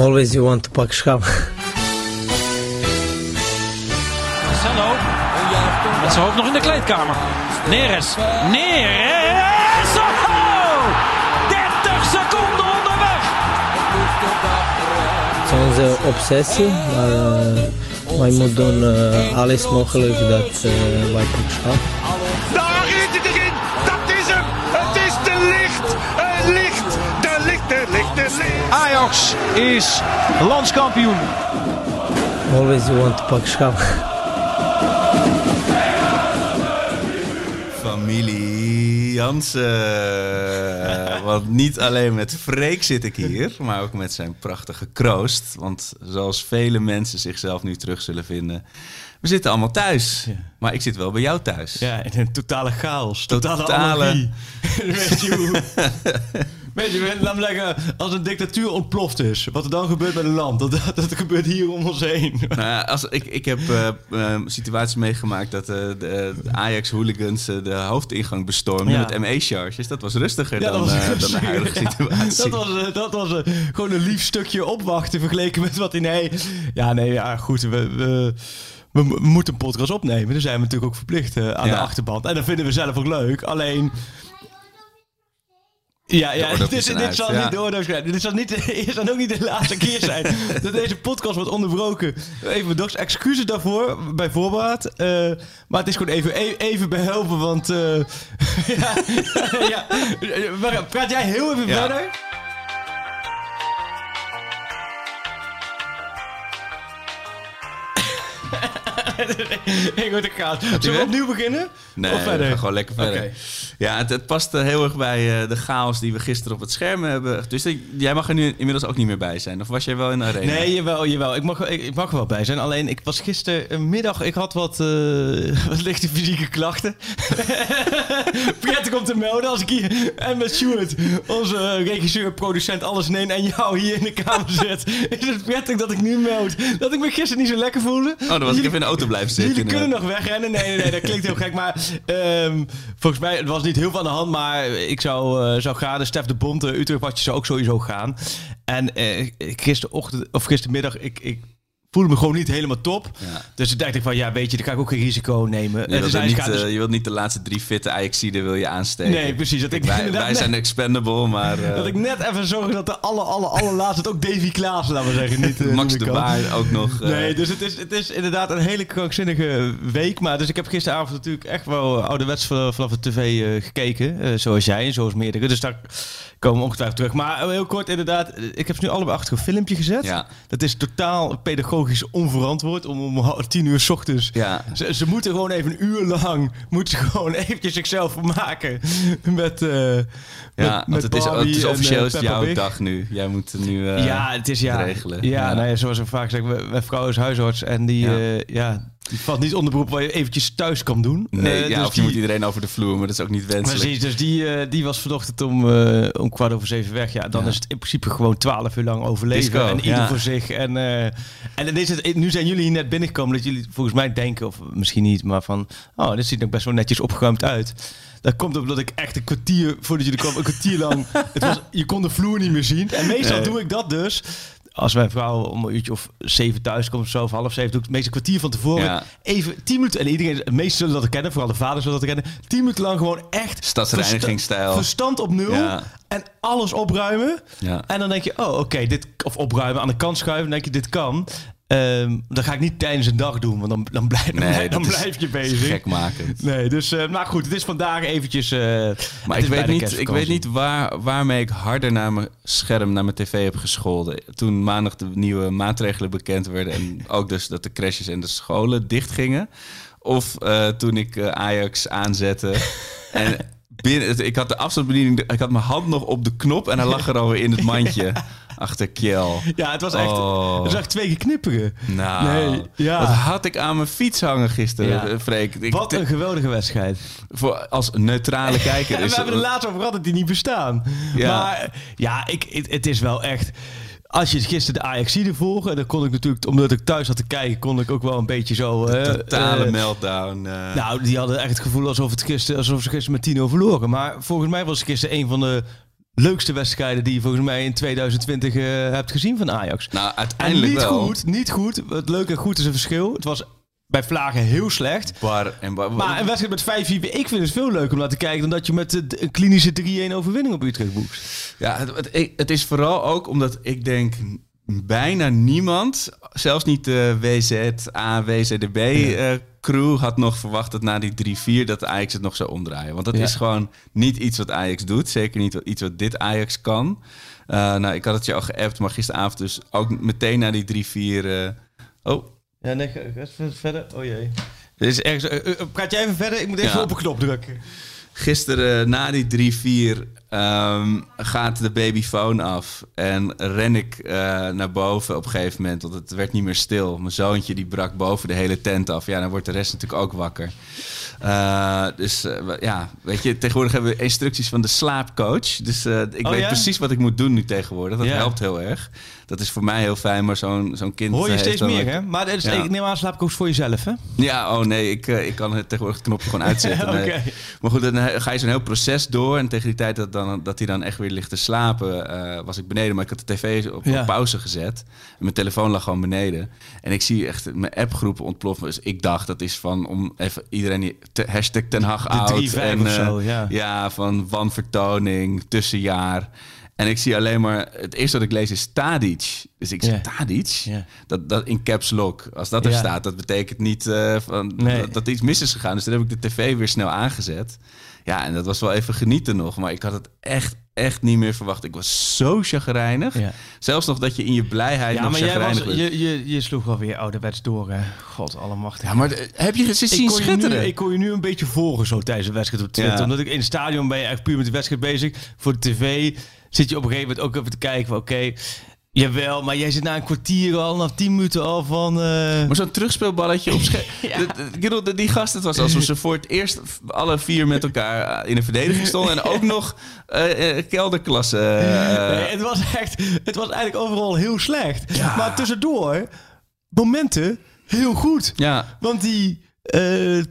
Always you want to pak schap. Marcelo. Met zijn hoofd nog in de kleedkamer. Neres. Neres. Oh! 30 seconden onderweg. Het is onze obsessie, maar uh, wij moeten doen uh, alles mogelijk dat uh, wij pak Ajax is landskampioen. Always you want to pak schap. Familie Jansen. Want niet alleen met Freek zit ik hier, maar ook met zijn prachtige kroost. Want zoals vele mensen zichzelf nu terug zullen vinden, we zitten allemaal thuis. Maar ik zit wel bij jou thuis. Ja, in een totale chaos. Totale, Totale- anarchie. Weet je hoe... Weet je, laat me zeggen, als een dictatuur ontploft is, wat er dan gebeurt met een land, dat, dat, dat gebeurt hier om ons heen. Nou ja, als, ik, ik heb eh, eh, situaties meegemaakt dat eh, de, de Ajax-hooligans de hoofdingang bestormden Ja. met ME-charges. Dat was rustiger Ja, dan, was dan de huidige Ja, situatie. dat was, dat was gewoon een lief stukje opwachten vergeleken met wat hij... Nee, ja, nee, ja, goed. We, we, we mo- moeten een podcast opnemen. Dan zijn we natuurlijk ook verplicht aan Ja. de achterband. En dat vinden we zelf ook leuk. Alleen... Ja, ja oorlog dit, zal ja. niet zijn. Dit zal, niet, dit zal ook niet de laatste keer zijn dat deze podcast wordt onderbroken. Even dogs, excuses daarvoor bij voorbaat. Eh, maar het is gewoon even, e- even behelpen, want... eh, ja, ja, maar praat jij heel even verder? Ik word kaas. Zullen we opnieuw beginnen? Nee, of we verder? gaan gewoon lekker verder. Ja, het, het past eh, heel erg bij eh, de chaos die we gisteren op het scherm hebben. Dus jij mag er nu inmiddels ook niet meer bij zijn. Of was jij wel in de arena? Nee, jawel, jawel. Ik mag, ik, ik mag er wel bij zijn. Alleen, ik was gistermiddag... Ik had wat, eh, wat lichte fysieke klachten. Prettig om te melden als ik hier... En met Stuart, onze regisseur, producent, alles in één... En jou hier in de kamer zit. Is het prettig dat ik nu meld dat ik me gisteren niet zo lekker voelde? Oh, dan was ik even in de auto blijven zitten. Jullie kunnen nog wegrennen. Nee, nee, nee, dat klinkt heel gek. Maar ehm, volgens mij, het was niet heel aan de hand. Maar ik zou, eh, zou gaan. Stef de Bond, uh, Utrecht Watje zou ook sowieso gaan. En eh, gisterochtend, of gistermiddag, ik, ik voelde me gewoon niet helemaal top. Ja. Dus toen dacht ik van, ja, weet je, dan kan ik ook geen risico nemen. Je Eh, wilt, dus niet, eh, je wilt niet de laatste drie fitte Ajaxiden wil je aansteken. Nee, precies. Dat ik wij, wij net- zijn expendable, maar eh, dat ik net even zorg dat de aller, aller, allerlaatste, ook Davy Klaas, laten we zeggen, niet eh, Max niet de. Baar ook nog... eh, Nee, dus het is, het is inderdaad een hele krankzinnige week. Maar dus ik heb gisteravond natuurlijk echt wel ouderwets van- vanaf de tv eh, gekeken. eh, zoals jij en zoals meerdere. Dus daar komen ongetwijfeld terug. Maar heel kort inderdaad. eh, Ik heb ze nu allebei achter een filmpje gezet. Ja. Dat is totaal pedagogisch onverantwoord om om tien uur 's ochtends. Ja. Ze, ze moeten gewoon even een uur lang moeten ze gewoon eventjes zichzelf vermaken met, eh ja, met, het is, het is officieel eh, jouw dag nu. Jij moet het nu eh, ja, het is ja. regelen. Ja, Ja. Nou ja, zoals we vaak zeggen, we- mijn vrouw is huisarts en die, Ja. ja. Valt niet onder beroep waar je eventjes thuis kan doen. Nee, Eh, ja, dus of je die, moet iedereen over de vloer, maar dat is ook niet wenselijk. Precies, dus die, eh, die was vanochtend om, eh, om kwart over zeven weg. Ja, dan Ja. is het in principe gewoon twaalf uur lang overleven. Disco, en ieder ja. voor zich. En, en dan is het, nu zijn jullie hier net binnengekomen dat jullie volgens mij denken, of misschien niet, maar van, oh, dit ziet er best wel netjes opgeruimd uit. Dat komt omdat ik echt een kwartier, voordat jullie kwamen, een kwartier lang, het was, je kon de vloer niet meer zien. En meestal Nee. doe ik dat dus. Als mijn vrouw om een uurtje of zeven thuis komt of zo, of half zeven, doe ik het meestal een kwartier van tevoren. Ja. Even tien minuten, en iedereen, de meesten zullen dat kennen, vooral de vaders zullen dat kennen. Tien minuten lang gewoon echt Stadsreinigingstijl. verstand op nul Ja. en alles opruimen. Ja. En dan denk je, oh oké, dit of opruimen aan de kant schuiven, dan denk je, dit kan. Ehm dat ga ik niet tijdens een dag doen, want dan, dan, blijf, dan, Nee, dan blijf je bezig. Gekmakend. Nee, dus, eh, maar goed, het is vandaag eventjes... eh, Maar ik weet, niet, ik weet niet waar, waarmee ik harder naar mijn scherm, naar mijn tv heb gescholden. Toen maandag de nieuwe maatregelen bekend werden. En ook dus dat de crashes en de scholen dichtgingen. Of eh, toen ik Ajax aanzette. en binnen, ik had de afstandsbediening, ik had mijn hand nog op de knop. En hij lag er alweer in het mandje. Achter Kjell. Ja, het was echt, Oh. het was echt twee keer knipperen. Nou, Nee, ja. wat had ik aan mijn fiets hangen gisteren, Ja. Freek. Ik, Wat een geweldige wedstrijd. voor, als neutrale kijker En is we hebben het- er laatst over gehad dat die niet bestaan. Ja. Maar ja, ik, het, het is wel echt... Als je gisteren de Ajaxide volgen, dan kon ik natuurlijk, omdat ik thuis had te kijken, kon ik ook wel een beetje zo. eh, totale eh, meltdown. eh. Nou, die hadden echt het gevoel alsof, het gisteren, alsof ze gisteren met 10-0 verloren. Maar volgens mij was het gisteren een van de leukste wedstrijden die je volgens mij in 2020 eh, hebt gezien van Ajax. Nou, En uiteindelijk niet wel. goed, niet goed. Het leuke en goed is een verschil. Het was bij Vlagen heel slecht. Bar en bar. Maar een wedstrijd met 5-4, ik vind het veel leuker om naar te kijken... dan dat je met een klinische 3-1 overwinning op Utrecht boekt. Ja, het, het is vooral ook omdat ik denk bijna niemand, zelfs niet de WZA, WZDB eh, crew had nog verwacht dat na die 3-4 dat Ajax het nog zou omdraaien. Want dat Ja. is gewoon niet iets wat Ajax doet. Zeker niet iets wat dit Ajax kan. Eh, nou, ik had het je al geappt, maar gisteravond dus ook meteen na die 3-4... eh, oh, Ja, nee, ga, even verder. Oh jee. Dit is ergens, praat jij even verder? Ik moet even Ja. op een knop drukken. Gisteren na die 3-4 ehm, gaat de babyfoon af. En ren ik eh, naar boven op een gegeven moment. Want het werd niet meer stil. Mijn zoontje die brak boven de hele tent af. Ja, dan wordt de rest natuurlijk ook wakker. Eh, dus eh, ja, weet je, tegenwoordig hebben we instructies van de slaapcoach. Dus ik Oh, weet ja? precies wat ik moet doen nu tegenwoordig. Dat Ja. helpt heel erg. Dat is voor mij heel fijn, maar zo'n zo'n kind... Hoor je heeft steeds meer, hè? Maar dat is, Ja. ik neem aan slaapkoos voor jezelf, hè? Ja, oh nee, ik, eh, ik kan het tegenwoordig het knopje gewoon uitzetten. Oké. Nee. Maar goed, dan eh, ga je zo'n heel proces door. En tegen die tijd dat, dan, dat hij dan echt weer ligt te slapen, eh, was ik beneden. Maar ik had de tv op, Ja. op pauze gezet. En mijn telefoon lag gewoon beneden. En ik zie echt mijn appgroepen ontploffen. Dus ik dacht, dat is van om even iedereen... die- Te, hashtag Ten Hag out. 3-5 en, eh, zo, ja. Ja, van wanvertoning, tussenjaar. En ik zie alleen maar... Het eerste wat ik lees is Tadic. Dus ik zeg, Ja. Tadic? Dat, dat in caps lock. Als dat er staat, dat betekent niet eh, van, Nee. dat, dat iets mis is gegaan. Dus toen heb ik de tv weer snel aangezet. Ja, en dat was wel even genieten nog. Maar ik had het echt, echt niet meer verwacht. Ik was zo chagrijnig. Zelfs nog dat je in je blijheid Ja, nog maar chagrijnig was, je, je, je sloeg alweer ouderwets door, hè? God allemachtig. Ja, maar de- heb je ik zien kon, je nu, schitteren? ik kon je nu een beetje volgen zo tijdens de wedstrijd op Twitter. Ja. Omdat ik in het stadion ben je echt puur met de wedstrijd bezig. Voor de tv zit je op een gegeven moment ook even te kijken van oké, jawel, maar jij zit na een kwartier al, na tien minuten al van... eh, Maar zo'n terugspeelballetje op de- Ik bedoel, die gast, het was alsof ze voor het eerst alle vier met elkaar eh, in de verdediging stonden. En ook nog eh, kelderklasse. Nee, het was echt, het was eigenlijk overal heel slecht. Maar tussendoor, momenten, heel goed. ja, Want die eh 2-1,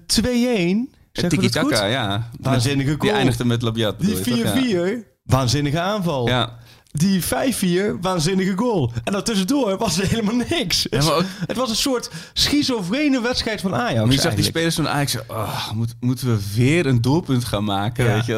zeg Tiki ik het goed? Taka, ja. Waanzinnige Die goal. eindigde met Labiat. Die bedoel je toch? Ja. 4-4, waanzinnige aanval. Ja. Die 5-4, waanzinnige goal. En daartussendoor was er helemaal niks. Ja, maar ook- Het was een soort schizofrene wedstrijd van Ajax je zag die spelers van Ajax, oh, moet, moeten we weer een doelpunt gaan maken? Ja. Weet je?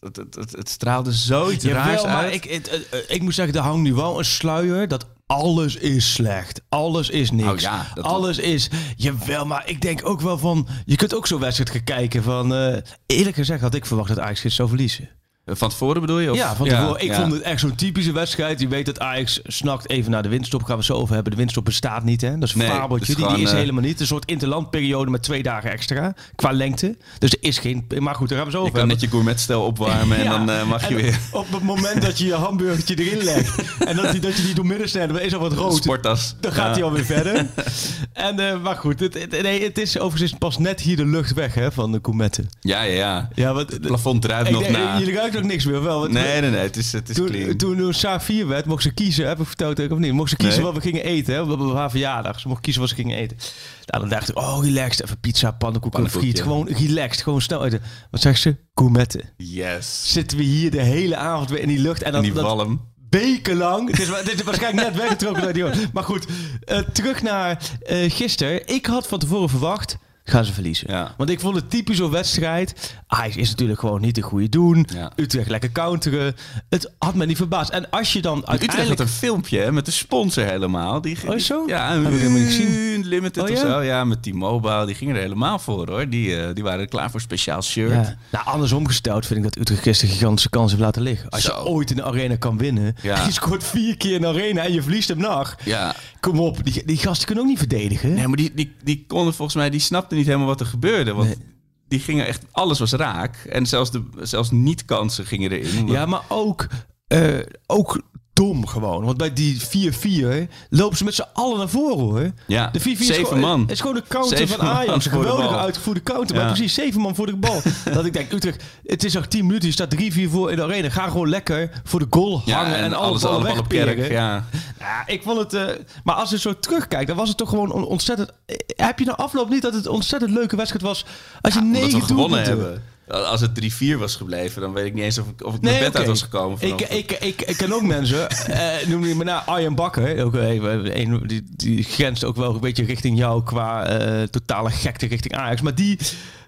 Het, het, het, het, straalde zoiets Jawel, raars maar uit. ik, het, eh, eh, ik moet zeggen, er hangt nu wel een sluier dat alles is slecht. Alles is niks. Oh ja, alles is... Jawel, maar ik denk ook wel van... Je kunt ook zo'n wedstrijd gaan kijken van... eh, eerlijk gezegd had ik verwacht dat Ajax gisteren zou verliezen. Van tevoren bedoel je? Of? Ja, van tevoren. ik ja. vond het echt zo'n typische wedstrijd. Je weet dat Ajax snakt even naar de winststop. Gaan we zo over hebben. De winststop bestaat niet, hè? Dat is een Nee, fabeltje. is die, die is eh, helemaal niet. Een soort interlandperiode met twee dagen extra. Qua lengte. Dus er is geen... Maar goed, daar gaan we zo Je over kan hebben. net je gourmetstel opwarmen en dan eh, mag je weer Op het moment dat je je hamburgertje erin legt. en dat, die, dat je die door midden snijdt. Dan is al wat rood. sporttas. Dan gaat hij alweer verder. en, eh, maar goed, het, het- nee, het is overigens pas net hier de lucht weg hè, van de Coumette. Ja, ja, ja. Ja, wat, Het plafond druipt ik nog denk, na. Jullie nog niks meer, wel? Want Nee, nee, nee. Het is, het is toen, clean. toen, toen Saar 4 werd, mocht ze kiezen. Heb ik verteld ook of niet? Mocht ze kiezen Nee. wat we gingen eten. Hè, op haar verjaardag. Ze mocht kiezen wat ze gingen eten. Nou, dan dacht ik, oh, relaxed. Even pizza, pannenkoeken, Pannenkoek, friet. ja. Gewoon relaxed. Gewoon snel eten. Wat zegt ze? Coumette. Yes. Zitten we hier de hele avond weer in die lucht. En dan, die dat- walm. wekenlang. Het is, het is waarschijnlijk net weggetrokken door die jongen. Maar goed, eh, terug naar eh gisteren. Ik had van tevoren verwacht, gaan ze verliezen. Ja. Want ik vond het typisch zo'n wedstrijd. Ajax is natuurlijk gewoon niet de goede doen. Ja. Utrecht lekker counteren. Het had me niet verbaasd. En als je dan Utrecht had uiteindelijk... een filmpje hè, met de sponsor helemaal. Die, Oh, zo? Ja, Heb ik helemaal niet gezien. Limited Oh, of ja? zo. Ja, met T-Mobile. Die gingen er helemaal voor hoor. Die, eh, die waren klaar voor een speciaal shirt. Ja. Nou, andersom gesteld vind ik dat Utrecht gisteren gigantische kans heeft laten liggen. Als Zo. je ooit in de arena kan winnen. Ja. Je scoort vier keer in de arena en je verliest hem nog. Ja. Kom op, die, die gasten kunnen ook niet verdedigen. Nee, maar die, die, die konden volgens mij, die snapten niet helemaal wat er gebeurde. Want die gingen echt, alles was raak. En zelfs, de, zelfs niet-kansen gingen erin. Ja, maar ook, eh, ook dom gewoon. Want bij die 4-4 lopen ze met z'n allen naar voren hoor. Ja, De 4-4 is gewoon, is gewoon de counter Zeven van Ajax. Een voor de geweldige uitgevoerde counter. Ja. Maar precies, zeven man voor de bal. dat ik denk, Utrecht, het is nog 10 minuten. Je staat 3-4 voor in de arena. Ga gewoon lekker voor de goal ja, hangen en, alles, alle ballen kerk. Ja. Ja, ik vond het... eh, maar als je zo terugkijkt, dan was het toch gewoon on- ontzettend... eh, Heb je na afloop niet dat het een ontzettend leuke wedstrijd was? Als je Omdat negen we gewonnen doelpunten- hebben. Als het 3-4 was gebleven, dan weet ik niet eens of ik, of ik mijn bed uit was gekomen. Ik, ik, ik, ik ken ook mensen, eh, noem je me nou Arjen Bakker, ook even, een, die, die grenst ook wel een beetje richting jou qua eh, totale gekte richting Ajax. Maar die,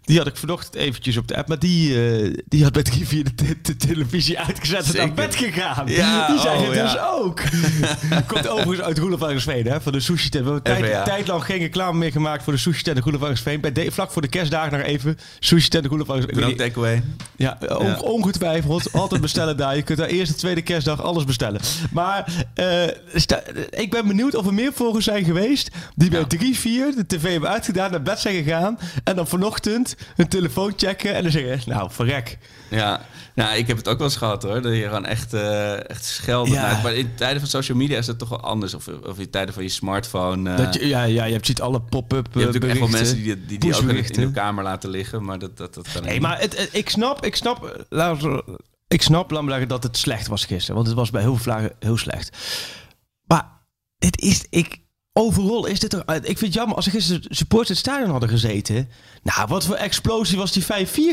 die had ik vanochtend eventjes op de app, maar die, eh, die had bij 3 4 de, te- de televisie uitgezet en naar bed gegaan. Ja, die zei oh, het ja. dus ook. Komt overigens uit Roelofarensveen, hè, van de sushi tent. We hebben tijd, ja. tijd lang geen reclame meer gemaakt voor de sushi tent Roelofarensveen. Bij de, vlak voor de kerstdagen nog even, sushi tent ben ook takeaway. Ja, on- Ja. ongetwijfeld. Altijd bestellen daar. Je kunt daar eerste, tweede kerstdag alles bestellen. Maar eh, ik ben benieuwd of er meer volgers zijn geweest... die bij 3, 4 de tv hebben uitgedaan, naar bed zijn gegaan... en dan vanochtend hun telefoon checken en dan zeggen... nou, verrek. Ja, nou, ik heb het ook wel eens gehad hoor. Dat je gewoon echt, eh echt scheldt. Ja. Maar in tijden van social media is het toch wel anders. Of, of in tijden van je smartphone. eh, Dat je, ja, ja, je hebt ziet alle pop-up je hebt natuurlijk echt wel mensen die die, die ook in, hun kamer laten liggen. Maar dat, dat, dat kan Nee, niet. maar het, ik snap, ik snap, we- ik snap, laat me zeggen, dat het slecht was gisteren. Want het was bij heel veel vlagen heel slecht. Maar het is, ik, overal is dit toch, ik vind het jammer als er gisteren supporters het stadion hadden gezeten. Nou, wat voor explosie was die 5-4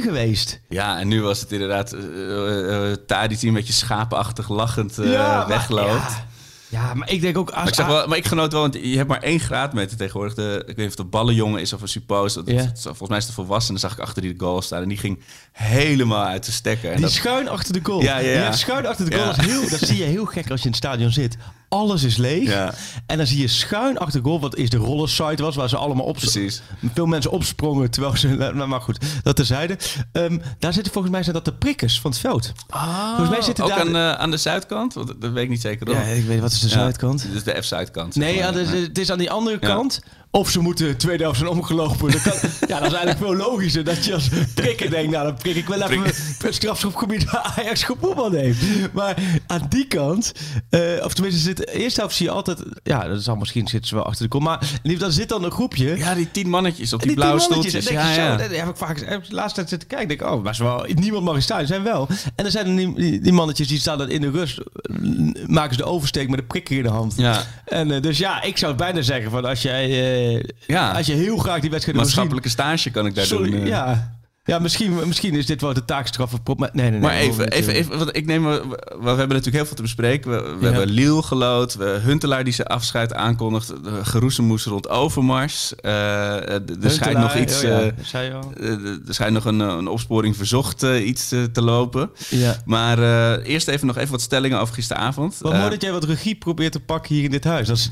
geweest? Ja, en nu was het inderdaad eh eh, eh, Tadic die een beetje schapenachtig lachend eh, maar- wegloopt. Ja, ja, maar ik denk ook... Als, Maar ik, zag wel, maar ik genoot wel, want je hebt maar één graadmeter tegenwoordig. De, ik weet niet of het een ballenjongen is of een suppose. Dat, Ja. volgens mij is het volwassen. Dan zag ik achter die de goal staan. En die ging helemaal uit de stekker. En Die dat, schuin achter de goal. Ja, ja, ja. Die schuin achter de goal. Ja. is heel, dat zie je heel gek als je in het stadion zit. Alles is leeg. Ja. En dan zie je schuin achter de goal, wat is de rollersite was, waar ze allemaal op Precies. Veel mensen opsprongen terwijl ze. Maar goed, dat terzijde. Ehm daar zitten volgens mij zijn dat de prikkers van het veld. volgens mij zitten ook daar. aan, eh, aan de zuidkant? Want dat weet ik niet zeker. hoor. ja, ik weet wat is de zuidkant. Dus de F-zuidkant. Nee, het is aan die andere kant. Of ze moeten tweede helft zijn omgelopen. Dat kan, ja, dat is eigenlijk veel logischer. Dat je als prikker denkt, nou prik ik wel even het strafschopgebied waar Ajax gevoetbald heeft. Maar aan die kant, eh, of tenminste zit de eerste helft zie je altijd, ja, dat zal misschien zitten ze wel achter de kom. Maar dan zit dan een groepje. Ja, die tien mannetjes op die, Die blauwe stoeltjes. Ja, dat heb ik vaak heb ik de laatste tijd zitten kijken. Denk ik, oh, maar wel, niemand mag in staan. Zijn wel. En dan zijn er die, die, die mannetjes die staan dan in de rust. eh, Maken ze de oversteek met een prikker in de hand. Ja. En eh, dus ja, ik zou bijna zeggen van als jij, Ja. als je heel graag die wedstrijd wil zien. Maatschappelijke stage kan ik daar Sorry, doen. ja. Ja, misschien, misschien is dit wel de taakstraf. Maar nee, nee, nee. Maar even, even, even, want ik neem, we, we hebben natuurlijk heel veel te bespreken. We, we Ja. hebben Liel geloot, we, Huntelaar die zijn afscheid aankondigt, de geroezemoes rond Overmars. Eh, er schijnt nog iets, oh ja, eh, er schijnt nog een, eh, een opsporing verzocht iets te lopen. Ja. Maar eerst even nog even wat stellingen over gisteravond. Wat mooi dat jij wat regie probeert te pakken hier in dit huis. Dat is,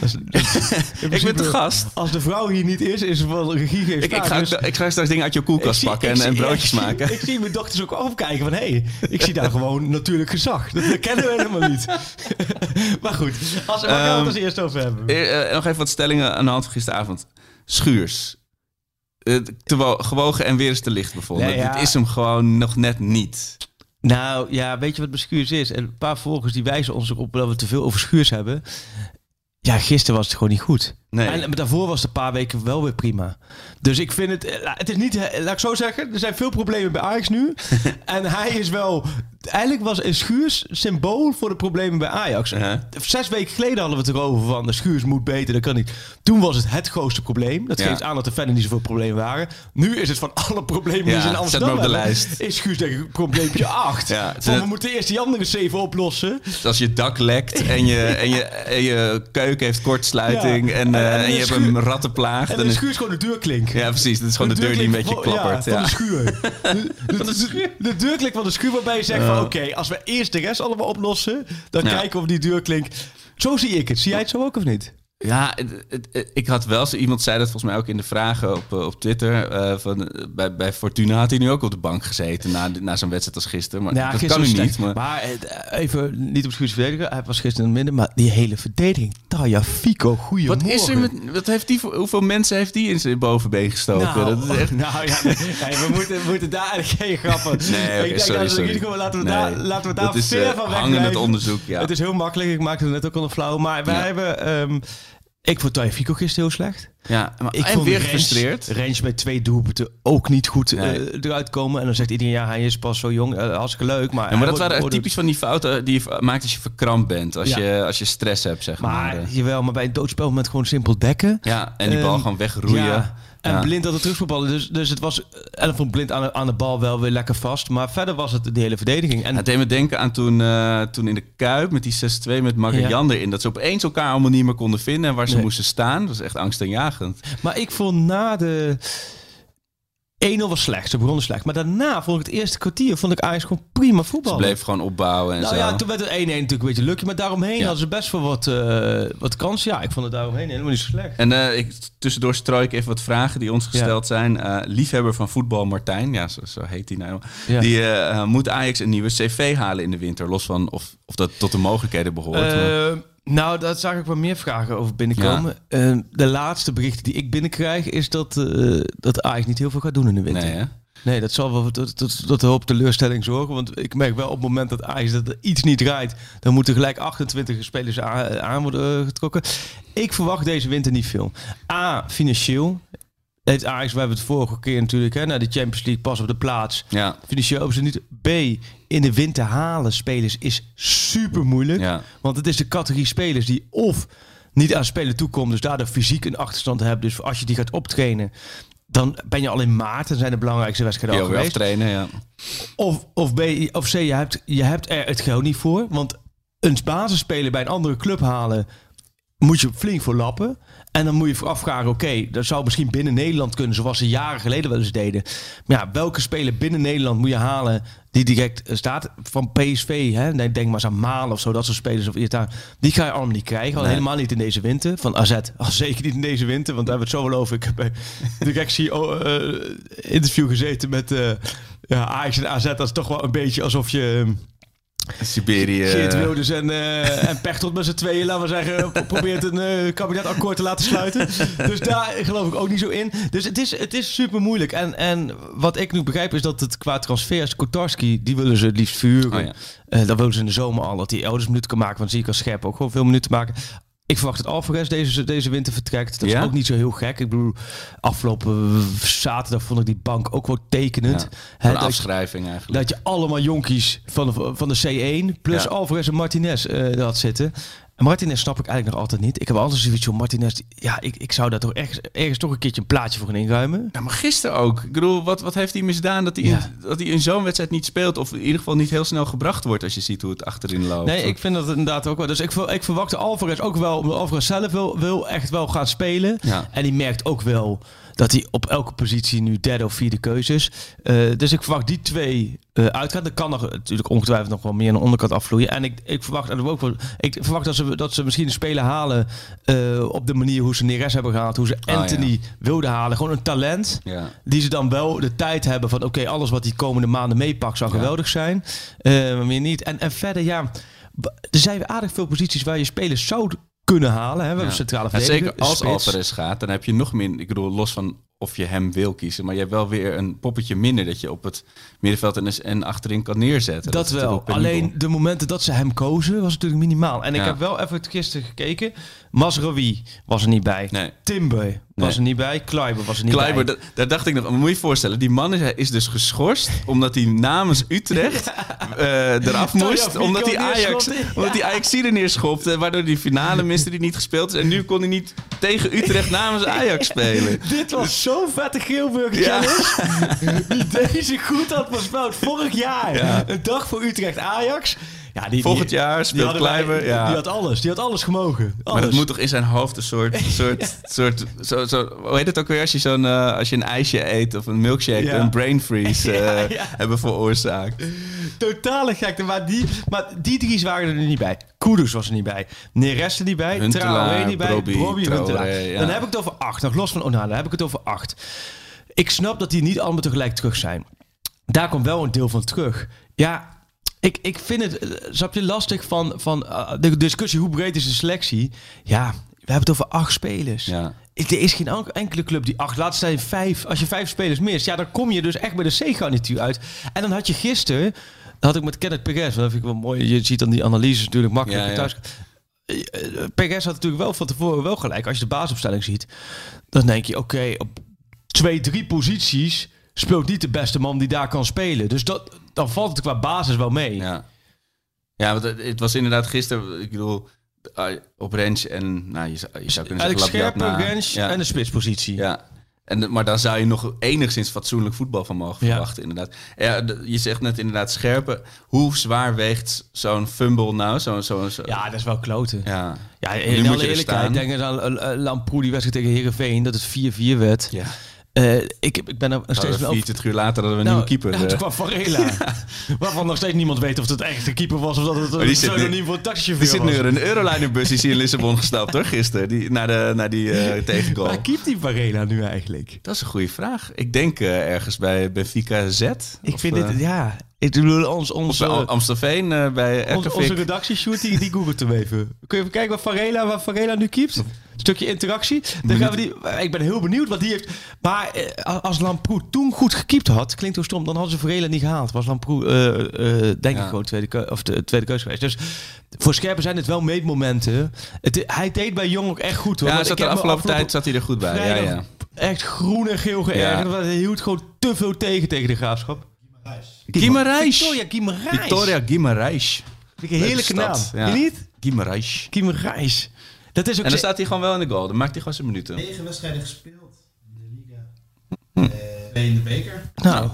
dat is, dat is- in ik ben de gast. Als de vrouw hier niet is, is er wel regie Ik, ga, Dus- ik ga straks dingen uit je koelkast En, en broodjes maken. Ik zie mijn dochters ook afkijken van... hé, hey, ik zie daar gewoon natuurlijk gezag. Dat kennen we helemaal niet. maar goed, als, waar gaan we het Ehm, als eerst over hebben? Eh, eh, nog even wat stellingen aan de hand van gisteravond. Schuurs. Eh, te wo- gewogen en weer eens te licht bevonden. Nee, ja. Dit is hem gewoon nog net niet. Nou ja, weet je wat mijn Schuurs is? En een paar volgers die wijzen ons erop dat we te veel over Schuurs hebben. Ja, gisteren was het gewoon niet goed. Nee. En daarvoor was het een paar weken wel weer prima. Dus ik vind het... eh, Het is niet... eh, Laat ik zo zeggen. Er zijn veel problemen bij Ajax nu. en hij is wel... Eigenlijk was een Schuurs symbool voor de problemen bij Ajax. Ja. Zes weken geleden hadden we het erover van... De Schuurs moet beter, dat kan niet. Toen was het het grootste probleem. Dat Ja. geeft aan dat er verder niet zoveel problemen waren. Nu is het van alle problemen die Ja, ze in Amsterdam maar op de hebben, lijst. Is Schuurs denk ik probleempje 8. Ja, het van, zijn- we moeten eerst die andere zeven oplossen. Dus als je dak lekt en je, en je, en je keuken heeft kortsluiting en, En- eh, en je hebt een rattenplaag. En dan de schuur is gewoon de deurklink. ja, precies. Dat is gewoon de, deur die een beetje van- klappert. Ja, van de schuur. De, de, de, de deurklink van de schuur waarbij je zegt van... Oké, als we eerst de rest allemaal oplossen... dan kijken we of die deurklink... Zo zie ik het. Zie jij het zo ook of niet? Ja, het- ik had wel zo iemand zei dat volgens mij ook in de vragen op, eh, op Twitter. eh, van, eh, bij, bij Fortuna had hij nu ook op de bank gezeten na, na zo'n wedstrijd als gisteren. Maar dat kan nu niet. Maar, even niet op schuurs verdedigen. Hij was gisteren in het midden. Maar die hele verdediging. Taya Fico, goeiemorgen. wat is er met, wat heeft die, hoeveel mensen heeft die in zijn bovenbeen gestoken? Nou, dat is echt, nou ja, nee, we, moeten, we moeten daar geen grappen. Nee, oké, ik denk sorry, dat sorry. laten we Nee, daar, laten we daar dat is, ver eh, van weg hangend onderzoek, ja. Het is heel makkelijk. Ik maakte het net ook al een flauw. Maar wij Ja. hebben... ehm, ik vond Taja Fico gisteren heel slecht. Ja, maar, Ik en vond weer gefrustreerd. Rens met twee doelpunten ook niet goed eh, Nee. eruit komen. En dan zegt iedereen, ja, hij is pas zo jong. Eh, hartstikke leuk. Maar, Ja, maar dat wordt waren typisch van die fouten die je maakt als je verkrampt bent. Als, Ja. je, als je stress hebt, zeg maar. Maar, Eh, jawel, maar bij een doodspelmoment gewoon simpel dekken. Ja, en die bal Ehm, gewoon wegroeien. Ja. En Ja. Blind had het terugvoetballen. Dus, dus het was... En dan vond Blind aan de, aan de bal wel weer lekker vast. Maar verder was het de hele verdediging. En Het deed me denken aan toen, eh, toen in de Kuip met die 6-2 met Magajan erin. Dat ze opeens elkaar allemaal niet meer konden vinden en waar ze Nee. moesten staan. Dat was echt angstaanjagend. Maar ik vond na de 1-0 was slecht. Ze begonnen slecht. Maar daarna vond ik het eerste kwartier vond ik Ajax gewoon prima Ze voetballen. bleef gewoon opbouwen en nou zo. ja, toen werd het 1-1 natuurlijk een beetje lucky. Maar daaromheen Ja. hadden ze best wel wat, eh wat kansen. Ja, ik vond het daaromheen helemaal niet zo slecht. En eh, ik, tussendoor strooi ik even wat vragen die ons gesteld zijn. Eh, liefhebber van voetbal Martijn, ja, zo, zo heet hij nou. Ja. Die moet Ajax een nieuwe CV halen in de winter. Los van of, of dat tot de mogelijkheden behoort. Nou, daar zag ik wel meer vragen over binnenkomen. Eh, de laatste berichten die ik binnenkrijg is dat, eh dat Ajax niet heel veel gaat doen in de winter. nee, hè? Nee, dat zal wel tot, tot, tot een hoop teleurstelling zorgen. Want ik merk wel op het moment dat Ajax dat er iets niet draait... dan moeten gelijk 28 spelers aan, aan worden eh, getrokken. Ik verwacht deze winter niet veel. A, financieel. Het Ajax, we hebben het vorige keer natuurlijk... Hè, naar de Champions League pas op de plaats. Ja, Financieel hebben ze niet. B, in de winter halen spelers is super moeilijk. ja. Want het is de categorie spelers die of niet aan spelen toekomen, dus daardoor fysiek een achterstand hebben. Dus als je die gaat optrainen, dan ben je al in maart. Dan zijn de belangrijkste wedstrijden al geweest. aftrainen, ja. Of, of, B, of C, je hebt, je hebt er het geld niet voor. Want een basisspeler bij een andere club halen, moet je flink voor lappen. En dan moet je vooraf vragen, oké, dat zou misschien binnen Nederland kunnen, zoals ze jaren geleden wel eens deden. Maar ja, welke speler binnen Nederland moet je halen die direct eh, staat? Van PSV, hè? Nee, denk maar eens aan Malen of zo, dat soort spelers. Of Italië. Die ga je allemaal niet krijgen, al Nee. helemaal niet in deze winter. Van AZ, al zeker niet in deze winter, want daar hebben we het zo over. Ik heb bij directie eh, interview gezeten met eh ja, Ajax en AZ. Dat is toch wel een beetje alsof je... eh, Siberië. Geert Wilders en, eh en Pechtold met z'n tweeën, laten we zeggen, pro- probeert een eh, kabinetakkoord te laten sluiten. Dus daar geloof ik ook niet zo in. Dus het is, het is super moeilijk. En, en wat ik nu begrijp is dat het qua transfers, Kotarski, die willen ze het liefst vuren. Oh ja. Eh, dat willen ze in de zomer al, dat hij elders minuten kan maken. Want zie ik als scherp ook gewoon veel minuten maken. Ik verwacht dat Alvarez deze, deze winter vertrekt. Dat Ja? is ook niet zo heel gek. Ik bedoel, afgelopen zaterdag vond ik die bank ook wel tekenend. Ja, Een je- afschrijving eigenlijk. dat je allemaal jonkies van de, van de C1 plus Ja. Alvarez en Martinez er had zitten. En Martinez snap ik eigenlijk nog altijd niet. Ik heb altijd zoiets van Martinez. Ja, ik, ik zou daar toch ergens, ergens toch een keertje een plaatje voor gaan inruimen. Ja, maar gisteren ook. Ik bedoel, wat, wat heeft hij misdaan dat hij, Ja. in, dat hij in zo'n wedstrijd niet speelt? Of in ieder geval niet heel snel gebracht wordt als je ziet hoe het achterin loopt. Nee, ik vind dat inderdaad ook wel. Dus ik, ik verwacht de Alvarez ook wel. Omdat Alvarez zelf wil, wil echt wel gaan spelen. Ja. En die merkt ook wel dat hij op elke positie nu derde of vierde keuze is. Eh, dus ik verwacht die twee eh uitgaan. Er kan nog natuurlijk ongetwijfeld nog wel meer aan de onderkant afvloeien. En ik, ik verwacht en ook wel, ik verwacht dat ze, dat ze misschien een speler halen eh, op de manier hoe ze Neres hebben gehaald. Hoe ze Ah, Anthony wilden halen. Gewoon een talent. Ja. Die ze dan wel de tijd hebben van oké, alles wat die komende maanden meepakt zou geweldig zijn. Maar meer niet. En, en verder, ja, er zijn aardig veel posities waar je spelers zou kunnen halen. Hè. We hebben centrale Ja, verdediger, zeker als. Alvarez gaat, dan heb je nog min. Ik bedoel, los van of je hem wil kiezen, maar je hebt wel weer een poppetje minder dat je op het middenveld en, en achterin kan neerzetten. Dat, wel. Alleen de momenten dat ze hem kozen was natuurlijk minimaal. En ik Ja. heb wel even gisteren gekeken. Masraoui was er niet bij. Nee. Timber was Nee. er niet bij. Kleiber was er niet bij. dat- daar dacht ik nog, moet je je voorstellen, die man is, is dus geschorst omdat hij namens Utrecht eh, eraf moest, omdat hij Ajax, omdat hij Ajax er neerschopte, waardoor die finale miste die niet gespeeld is en nu kon hij niet tegen Utrecht namens Ajax spelen. Dit was zo'n vette Geelburger challenge. Die deze goed had voorspeld vorig jaar. Ja. Een dag voor Utrecht-Ajax. Ja, die, Volgend die- jaar speelt Kleiber. Ja. Die had alles. Die had alles gemogen. Alles. Maar dat moet toch in zijn hoofd een soort, soort, soort zo, zo, hoe heet het ook weer als je zo'n, eh, als je een ijsje eet of een milkshake, Ja. een brain freeze eh, Ja, hebben veroorzaakt. Totale gekte. Maar die, maar die drie waren er niet bij. Kudus was er niet bij. Neres er niet bij. Traoré niet bij. Brobby, Traoré, Huntelaar. Dan heb ik het over acht. Nog los van Onana. Dan heb ik het over acht. Ik snap dat die niet allemaal tegelijk terug zijn. Daar komt wel een deel van terug. Ja, ik, ik vind het, eh, snap je, lastig van, van eh, de discussie hoe breed is de selectie. Ja, we hebben het over acht spelers. Ja. Er is geen enk- enkele club die acht, laat zijn vijf. Als je vijf spelers mist, ja, dan kom je dus echt bij de C-garnituur uit. En dan had je gisteren, had ik met Kenneth Perez, dat vind ik wel mooi. Je ziet dan die analyses natuurlijk makkelijk Ja, ja. thuis. uh, PGS had natuurlijk wel van tevoren wel gelijk. Als je de basisopstelling ziet, dan denk je, oké, op twee, drie posities speelt niet de beste man die daar kan spelen. Dus dat, dan valt het qua basis wel mee. Ja, ja want het, het was inderdaad gisteren, ik bedoel, ah, op range en, nou, je zou, je zou kunnen Eigenlijk zeggen... na- range ja. en de spitspositie. Ja. En, maar daar zou je nog enigszins fatsoenlijk voetbal van mogen Ja. verwachten, inderdaad. Ja, je zegt net inderdaad scherpe. Hoe zwaar weegt zo'n fumble nou? Zo, zo, zo, Ja, dat is wel kloten. ja. Ja, in alle er eerlijkheid, staan. denk aan uh, Lamproe die wedstrijd tegen Heerenveen, dat het 4-4 werd. ja. Eh, ik, ik ben er nog steeds Oh, wel... 24 uur later hadden we een Nou, nieuwe keeper. Ja, eh. toen kwam Varela. Waarvan nog steeds niemand weet of het echt een keeper was of dat het die een zit pseudoniem voor een Er taxichauffeur zit was. nu een Euroliner-bus is hier in Lissabon gestapt, hoor, gisteren. Die, naar, de, naar die tegengoal. Waar keept die Varela nu eigenlijk? Dat is een goede vraag. Ik denk ergens bij Benfica Z. Ik Of, vind dit, ja... Ik bedoel, ons, bij Am- Amstelveen eh, bij onze, redactieshoot, die, die googelt hem even. Kun je even kijken waar Varela, waar Varela nu keept? Stukje interactie. Dan gaan we die, ik ben heel benieuwd wat die heeft. Maar eh, als Lamproe toen goed gekiept had, klinkt zo stom, dan hadden ze Varela niet gehaald. Was Lamproe, eh, eh, denk Ja. ik, gewoon tweede, of de tweede keuze geweest. Dus voor Scherpen zijn het wel meetmomenten. Het, hij deed bij Jong ook echt goed. Hoor. Ja, zat de afgelopen tijd zat hij er goed bij. Ja, ja. Echt groen en geel geërgerd. Hij hield gewoon te veel tegen tegen de graafschap. Guimarães. Victoria Guimarães. Victoria Guimarães. Vind ik een heerlijke naam. ja. Je niet? Guimarães. Guimarães. Dat is ook En dan staat hij gewoon wel in de goal. Dan maakt hij gewoon zijn minuten. negen wedstrijden gespeeld in de Liga. Eh, twee in de beker. Nou,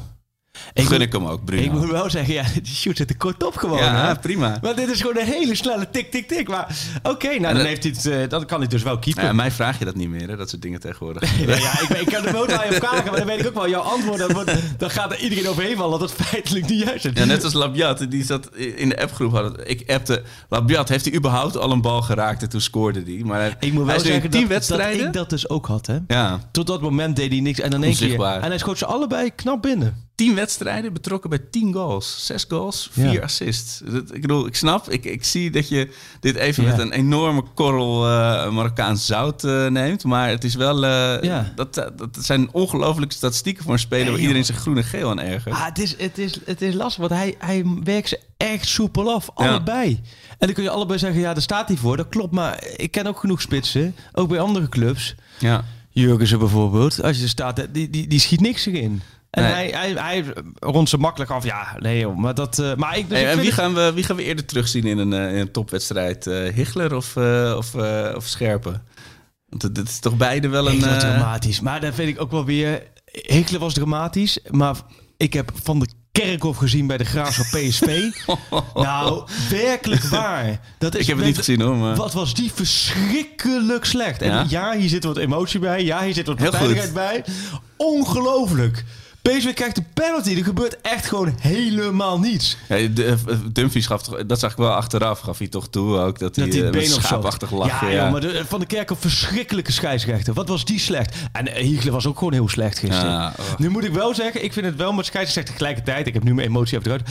ik Gun ik hem ook, ik Bruno. moet wel zeggen, ja, die shoot zit er kort op gewoon. Ja, hè? prima. Maar dit is gewoon een hele snelle tik, tik, tik. Maar oké, nou dan, dat- heeft hij het, eh, dan kan hij dus wel keeper. Ja, mij vraag je dat niet meer, hè? dat soort dingen tegenwoordig. Ja, ja, ik, ik kan de boot aan je vragen, maar dan weet ik ook wel jouw antwoord. Dan, wordt- dan gaat er iedereen overheen vallen dat het feitelijk niet juist is. Ja, net als Labiat, die zat in de appgroep. Had, ik appte, Labiat, heeft hij überhaupt al een bal geraakt en toen scoorde hij. Maar Ik moet wel zeggen dat, dat wedstrijden. ik dat dus ook had, hè. Ja, Tot dat moment deed hij niks en dan één keer. En hij schoot ze allebei knap binnen. Tien wedstrijden, betrokken bij tien goals. Zes goals, vier Ja. assists. Dat, ik bedoel, ik snap, ik, ik zie dat je dit even Ja. met een enorme korrel eh Marokkaans zout eh, neemt. Maar het is wel, eh, Ja. dat, dat zijn ongelooflijke statistieken voor een speler... waar iedereen zich groen en geel aan ergert. Ah, het, is, het, is, het is lastig, want hij, hij werkt ze echt soepel af. Allebei. En dan kun je allebei zeggen, ja, daar staat hij voor. Dat klopt, maar ik ken ook genoeg spitsen. Ook bij andere clubs. Ja. Jurgensen bijvoorbeeld. Als je er staat, die, die, die schiet niks erin. En Nee. hij, hij, hij rond ze makkelijk af. Ja, nee joh. Maar, dat, eh, maar ik, dus Hey, ik en wie het- gaan, we, wie gaan we eerder terugzien in een, eh, in een topwedstrijd? Eh Hichler of, eh, of, of Scherpen? Want het is toch beide wel een... Hichler dramatisch. Maar dan vind ik ook wel weer... Hichler was dramatisch. Maar ik heb Van de Kerkhof gezien bij de Graafschap PSV. nou, werkelijk waar. Dat is, ik heb het niet gezien hoor, maar... Wat was die verschrikkelijk slecht. En Ja? ja, hier zit wat emotie bij. Ja, hier zit wat partijdigheid bij. Ongelooflijk. PSV krijgt een penalty. Er gebeurt echt gewoon helemaal niets. Ja, de- eh, Dumfries gaf toch, dat zag ik wel achteraf, gaf hij toch toe ook, dat, Dat hij hij eh, been op schaapachtig lachen. Ja, Ja, joh, maar de, Van de Kerk een verschrikkelijke scheidsrechter. Wat was die slecht? En eh, Hiegler was ook gewoon heel slecht gisteren. Ja, oh. Nu moet ik wel zeggen, ik vind het wel met scheidsrechter tegelijkertijd. Ik heb nu mijn emotie even eruit.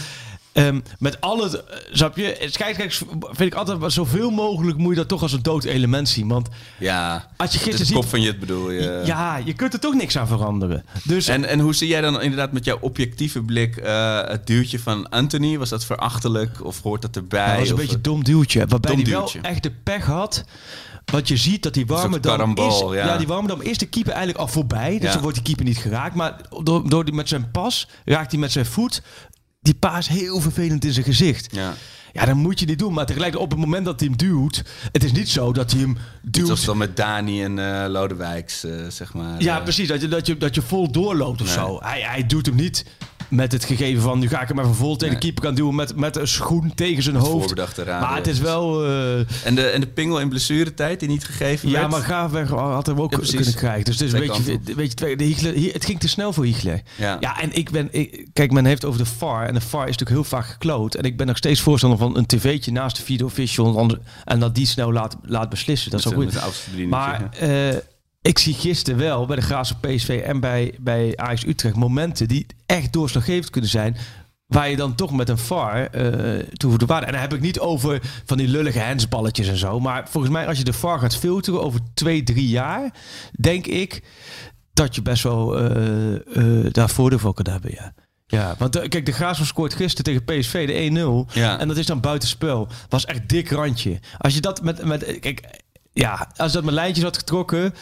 Ehm, met al het, eh, snap je, scheidsrechters vind ik altijd maar zoveel mogelijk moet je dat toch als een dood element zien. Want ja. als je gisteren ziet, kop van je het bedoel je. ja, je kunt er toch niks aan veranderen. Dus En, en hoe zie jij dan inderdaad met jouw objectieve blik eh, het duwtje van Anthony? Was dat verachtelijk of hoort dat erbij? Hij was een beetje een dom duwtje. Waarbij Dom hij wel duwtje. echt de pech had. Wat je ziet dat die Warmerdam karambol, is... ja. die Warmerdam is de keeper eigenlijk al voorbij. Dus Ja. dan wordt die keeper niet geraakt. Maar door, door die, met zijn pas raakt hij met zijn voet... Die paas heel vervelend in zijn gezicht. Ja. Ja, dan moet je dit doen. Maar tegelijkertijd op het moment dat hij hem duwt... Het is niet zo dat hij hem duwt... Zoals dan met Dani en eh Lodewijks, eh, zeg maar. Ja, eh. precies. Dat je, dat je, dat je vol doorloopt of Nee. zo. Hij, hij doet hem niet met het gegeven van... nu ga ik hem even vol tegen de keeper gaan duwen... met, met een schoen tegen zijn hoofd. Maar het is wel... eh, En de, en de pingel in blessuretijd die niet gegeven Ja, maar Graafweg had hem ook Ja, kunnen krijgen. Dus het is een beetje, beetje twee- de Hiegler, het ging te snel voor Hiegler. Ja. Ja, en ik ben, ik- kijk, men heeft over de VAR en de VAR is natuurlijk heel vaak gekloot. En ik ben nog steeds voorstander van een tv'tje naast de video official en dat die snel laat, laat beslissen. Dat is ook goed. Maar. Ik zie gisteren wel bij de Graafschap PSV en bij, bij Ajax Utrecht momenten die echt doorslaggevend kunnen zijn. Waar je dan toch met een VAR eh toevoegde waarde. En dan heb ik niet over van die lullige hensballetjes en zo. Maar volgens mij als je de VAR gaat filteren over twee, drie jaar... denk ik dat je best wel eh, eh, daar voordeel kan hebben, ja. Ja, want kijk, de Graafschap scoort gisteren tegen PSV de 1-0. Ja. En dat is dan buitenspel. Was echt dik randje. Als je dat met, met kijk, ja, als je dat met lijntjes had getrokken,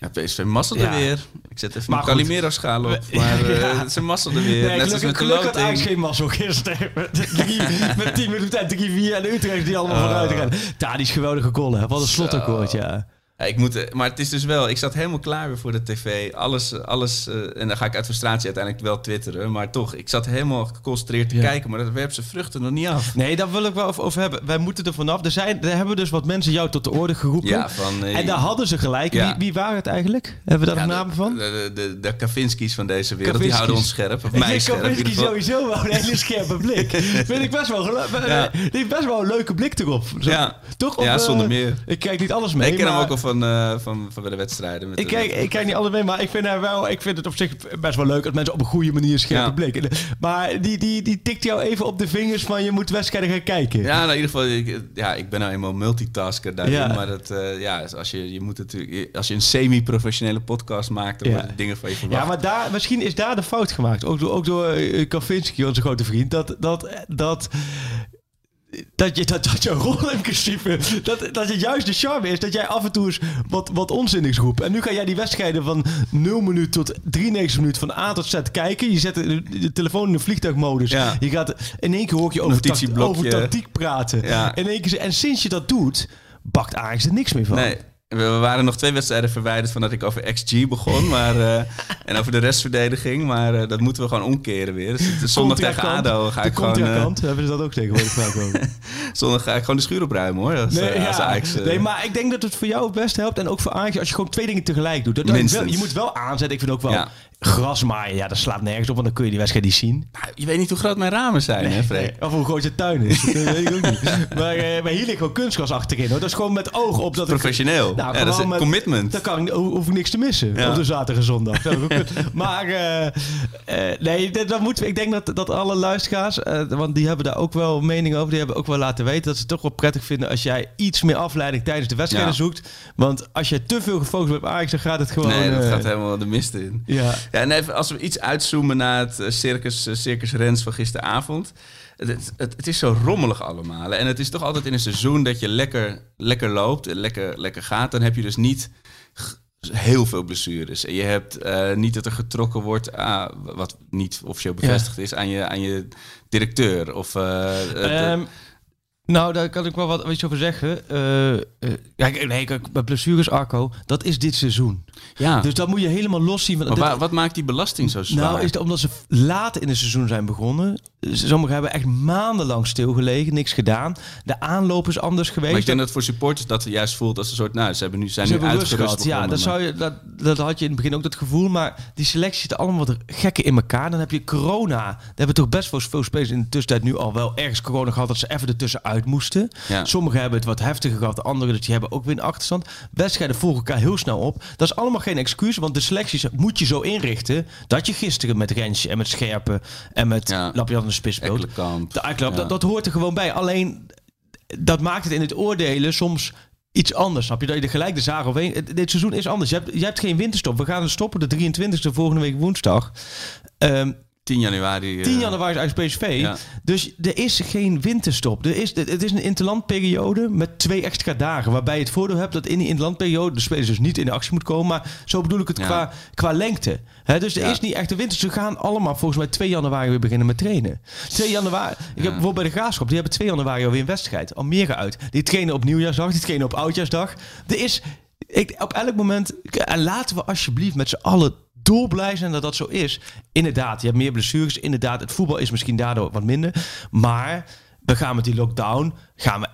Ja, PSV masselde Ja. weer. Ik zet even Maar mijn goed. Calimero-schaal op. Maar eh, Ja. ze masselden weer. Nee, Net als met de gelukkig had loting. geen mazzel gisteren. Met, drie, met 10 minuten tijd 3-4 en de Utrecht die allemaal Oh. vooruit rennen. Daar die is geweldige goal, hè. Wat een slotakkoord, ja. Ja, ik moet, eh, maar het is dus wel, ik zat helemaal klaar weer voor de tv. Alles, alles eh, en dan ga ik uit frustratie uiteindelijk wel twitteren. Maar toch, ik zat helemaal geconcentreerd te Ja. kijken. Maar dat werpt zijn vruchten nog niet af. Nee, daar wil ik wel over, hebben. Wij moeten er vanaf. Er, zijn, er hebben dus wat mensen jou tot de orde geroepen. Ja, van... eh, en daar hadden ze gelijk. Ja. Wie, wie waren het eigenlijk? Hebben we daar nog namen van? De, de, de, Kavinski's van deze wereld, die houden ons scherp. Of mij scherp Kavinski sowieso wel een hele scherpe blik. Vind ik best wel, die heeft best wel een leuke blik erop. Zo- Ja. Toch? Ja, zonder meer. Ik kijk niet alles mee. ik ken hem ook al van, eh, van, van bij de wedstrijden. Met Ik de- kijk, ik kijk niet alle mee, maar ik vind, haar wel, ik vind het op zich best wel leuk als mensen op een goede manier scherpe Ja. blik. En, Maar die, die, die tikt jou even op de vingers van je moet wedstrijden gaan kijken. Ja, nou, in ieder geval, ik, ja, ik ben nou eenmaal multitasker daarin. Ja. Maar dat, eh, ja, als je, je moet natuurlijk, als je een semi-professionele podcast maakt, dan Ja. worden dingen van je verwacht. Ja, maar daar, misschien is daar de fout gemaakt. Ook door, ook door eh, Kavinski, onze grote vriend. Dat, dat, dat, dat, je, dat, dat jouw rol in principe... Dat, dat het juist de charme is dat jij af en toe eens wat, wat onzinnigs roept. En nu ga jij die wedstrijden van 0 minuut tot 93 minuut van A tot Z kijken. Je zet de, de telefoon in de vliegtuigmodus. Ja. Je gaat in één keer hoor je over, tact, over tactiek praten. Ja. In één keer, en sinds je dat doet, bakt Ajax er niks meer van. Nee, we waren nog twee wedstrijden verwijderd van dat ik over XG begon. Maar, eh, en over de restverdediging. Maar eh, dat moeten we gewoon omkeren weer. Dus zondag tegen. ADO ga de ik gewoon... eh, contrakant, hebben ze dat ook tegenwoordig vaak zondag ga ik gewoon de schuur opruimen hoor. Als, Nee, eh, als ja. Ajax, nee, maar ik denk dat het voor jou het best helpt. En ook voor Ajax, als je gewoon twee dingen tegelijk doet. Dat, dat Minstens. wel- je moet wel aanzetten. Ik vind ook wel Ja. Gras maaien. Ja, dat slaat nergens op, want dan kun je die wedstrijd niet zien. nou, je weet niet hoe groot mijn ramen zijn, hè Freek? Nee, of hoe groot je tuin is. Dat weet ik ook niet. Maar, eh, maar hier ligt gewoon kunstgras achterin. Hoor. Dat is gewoon met oog op dat ik- Professioneel. Nou, ja, dat is een met- commitment. Dan kan ik, ho- hoef ik niks te missen Ja. op de zaterdag en zondag. Ik maar eh, eh, nee, dat, we, ik denk dat, dat alle luisteraars, want die hebben daar ook wel mening over, die hebben ook wel laten weten dat ze het toch wel prettig vinden als jij iets meer afleiding tijdens de wedstrijden Ja. zoekt. Want als je te veel gefocust bent op Ajax, dan gaat het gewoon... nee, dat gaat helemaal de mist in. Ja. Ja, en even als we iets uitzoomen naar het eh, circus, eh, circus Rens van gisteravond. Het, het, is zo rommelig allemaal. En het is toch altijd in een seizoen dat je lekker, lekker loopt, en lekker, lekker gaat. Dan heb je dus niet heel veel blessures. En je hebt eh, niet dat er getrokken wordt, ah, wat niet officieel bevestigd is, aan je, aan je directeur. Of, Ehm, nou, daar kan ik wel wat iets over zeggen. Eh, ja, kijk, nee, kijk, bij blessures, Arco, dat is dit seizoen. ja, Dus dat moet je helemaal los zien. maar wat maakt die belasting zo zwaar? Nou, is het omdat ze laat in het seizoen zijn begonnen. Sommigen hebben echt maandenlang stilgelegen, niks gedaan. De aanloop is anders geweest. maar ik denk dat voor supporters dat juist voelt als een soort... Nou, ze hebben nu, zijn Ze nu uitgerust gehad. Ja, dat, zou je, dat, dat had je in het begin ook dat gevoel. Maar die selectie zit allemaal wat gekken in elkaar. Dan heb je corona. Daar hebben toch best wel veel spelers in de tussentijd nu al wel ergens corona gehad. Dat ze even moesten. Ja. Sommigen hebben het wat heftiger gehad. De anderen die hebben ook weer een achterstand. Wedstrijden volgen elkaar heel snel op. Dat is allemaal geen excuus. Want de selecties moet je zo inrichten. Dat je gisteren met Rensje en met Scherpen en met Ja. Lapje aan de spits speelt. De Eiklap, Ja. dat, dat hoort er gewoon bij. Alleen, dat maakt het in het oordelen soms iets anders. Snap je? Dat je er gelijk de zaag overheen... Dit seizoen is anders. Je hebt, je hebt geen winterstop. We gaan stoppen de 23e volgende week woensdag. Ehm 10 januari. eh, 10 januari is uit PSV. Ja. Dus er is geen winterstop. Er is, het is een interlandperiode met twee extra dagen. Waarbij je het voordeel hebt dat in die interlandperiode de spelers dus niet in de actie moet komen. Maar zo bedoel ik het Ja. qua, qua lengte. Dus er Ja. is niet echt een winter. Ze gaan allemaal volgens mij 2 januari weer beginnen met trainen. 2 januari. Ik heb bijvoorbeeld bij de Graafschap. Die hebben 2 januari alweer een wedstrijd. Almere uit. Die trainen op nieuwjaarsdag. Die trainen op oudjaarsdag. Er is ik, op elk moment. En laten we alsjeblieft met z'n allen dolblij zijn dat dat zo is. Inderdaad, je hebt meer blessures. Inderdaad, het voetbal is misschien daardoor wat minder. Maar we gaan met die lockdown. Gaan we,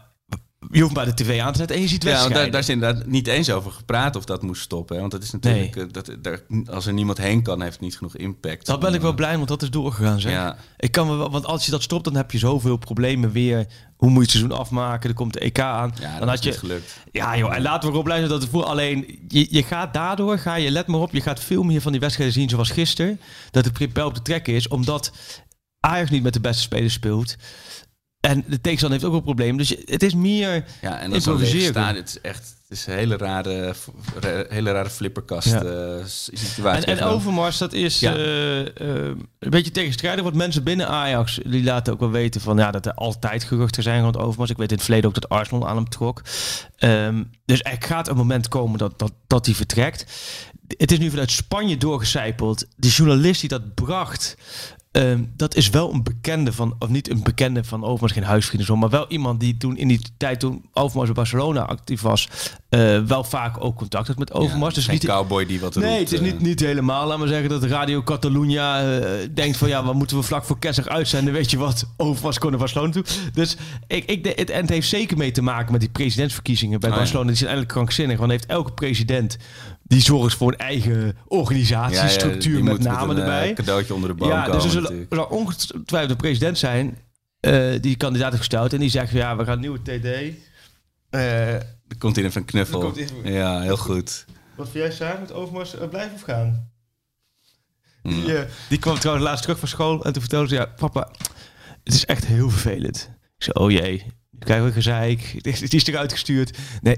je hoeft maar de tv aan te zetten en je ziet Ja, wedstrijden. daar, daar is inderdaad niet eens over gepraat of dat moest stoppen. Hè? Want dat is natuurlijk, eh, dat, daar, als er niemand heen kan, heeft het niet genoeg impact. dat ben ik wel blij, want dat is doorgegaan. Zeg. Ja. Ik kan me wel, want als je dat stopt, dan heb je zoveel problemen weer. Hoe moet je het seizoen afmaken? Er komt de EK aan. Ja, dan had je, gelukt. Ja, joh, en laten we erop blij zijn dat het voor alleen. Je, je gaat daardoor, ga je, let maar op, je gaat veel meer van die wedstrijden zien zoals gisteren. Dat het pijl op de trekken is, omdat Ajax niet met de beste spelers speelt. En de tegenstander heeft ook wel problemen. Dus het is meer Ja, en improviseren. het is echt het is een hele rare, re- hele rare flipperkast Ja. eh, situatie. En, en Overmars, dat is Ja. eh, eh, een beetje tegenstrijdig. Want mensen binnen Ajax, die laten ook wel weten van ja, dat er altijd geruchten zijn rond Overmars. Ik weet in het verleden ook dat Arsenal aan hem trok. Ehm, dus er gaat een moment komen dat, dat, dat hij vertrekt. Het is nu vanuit Spanje doorgecijpeld. De journalist die dat bracht, ehm, dat is wel een bekende van, of niet een bekende van Overmars, geen huisvriend zo, maar wel iemand die toen in die tijd toen Overmars bij Barcelona actief was, eh, wel vaak ook contact had met Overmars. dus geen niet, cowboy die wat Nee, roept, het is eh. niet, niet helemaal. Laat maar zeggen dat Radio Catalunya eh, denkt van ja, wat moeten we vlak voor kerst uitzenden? Weet je wat? Overmars kon naar Barcelona toe. Dus ik, ik, het, en het heeft zeker mee te maken met die presidentsverkiezingen bij ja. Barcelona. Die zijn eigenlijk krankzinnig. Want heeft elke president die zorgt voor een eigen organisatie, Ja, met moet namen een, eh, erbij. cadeautje onder de boom Ja, dus er zullen, er zal ongetwijfeld een president zijn eh, die kandidaat heeft gesteld. En die zegt ja, we gaan een nieuwe TD. Eh, Er komt in even een knuffel. Komt Ja, heel goed. Wat vind jij Saar? Moet Overmars blijven of gaan? Mm. Die, die kwam trouwens laatst terug van school en toen vertelde ze... Ja, papa, het is echt heel vervelend. Ik zei, oh jee, krijgen we gezeik. Die is eruit gestuurd. Nee,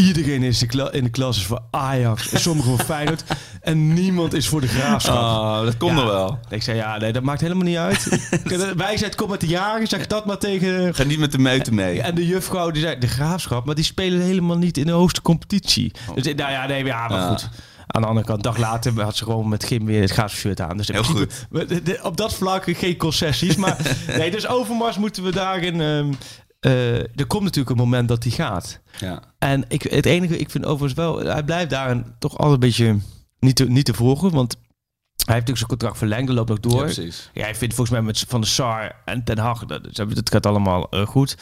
iedereen is in de klas is voor Ajax. En sommigen voor Feyenoord. En niemand is voor de Graafschap. Oh, dat komt Ja. nog wel. Ik zei, ja, nee, dat maakt helemaal niet uit. De wijsheid komt met de jaren. Zeg dat maar tegen... Ga niet met de meute mee. En de juffrouw die zei, de graafschap, maar die spelen helemaal niet in de hoogste competitie. Dus nou ja, nee, ja, maar Ja. goed. Aan de andere kant, dag later had ze gewoon met Gim weer het graafshirt aan. Dus Heel principe- we- de- de- op dat vlak geen concessies. Maar nee, dus Overmars moeten we daarin... ehm, eh, er komt natuurlijk een moment dat hij gaat. Ja. En ik, het enige, ik vind overigens wel, hij blijft daarin toch altijd een beetje niet te, niet te vroegen. Want heeft natuurlijk zijn contract verlengd, dat loopt nog door. Ja, precies. Ja, ik vind volgens mij met Van de Sar en Ten Hag, dat, dat gaat allemaal eh, goed.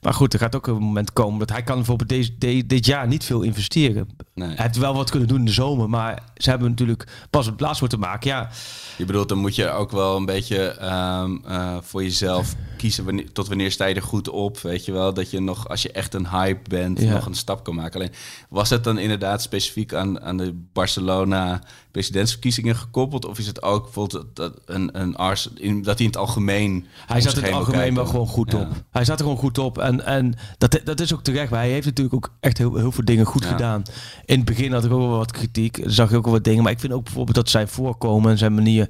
Maar goed, er gaat ook een moment komen dat hij kan bijvoorbeeld deze, de- dit jaar niet veel investeren. Nee. Hij heeft wel wat kunnen doen in de zomer, maar ze hebben natuurlijk pas het plaats moeten maken. Ja, Je bedoelt, dan moet je ook wel een beetje ehm, eh, voor jezelf kiezen wanneer, tot wanneer sta je er goed op. Weet je wel, dat je nog, als je echt een hype bent, Ja. nog een stap kan maken. Alleen was het dan inderdaad specifiek aan, aan de Barcelona presidentsverkiezingen gekoppeld? Of is het ook bijvoorbeeld dat, een, een Ars, in, dat hij in het algemeen. hij zat in het algemeen wel gewoon goed Ja. op. Hij zat er gewoon goed op. En, en dat, dat is ook terecht. Maar hij heeft natuurlijk ook echt heel, heel veel dingen goed Ja. gedaan. In het begin had ik ook wel wat kritiek. Zag ik ook wel wat dingen. Maar ik vind ook bijvoorbeeld dat zijn voorkomen en zijn manier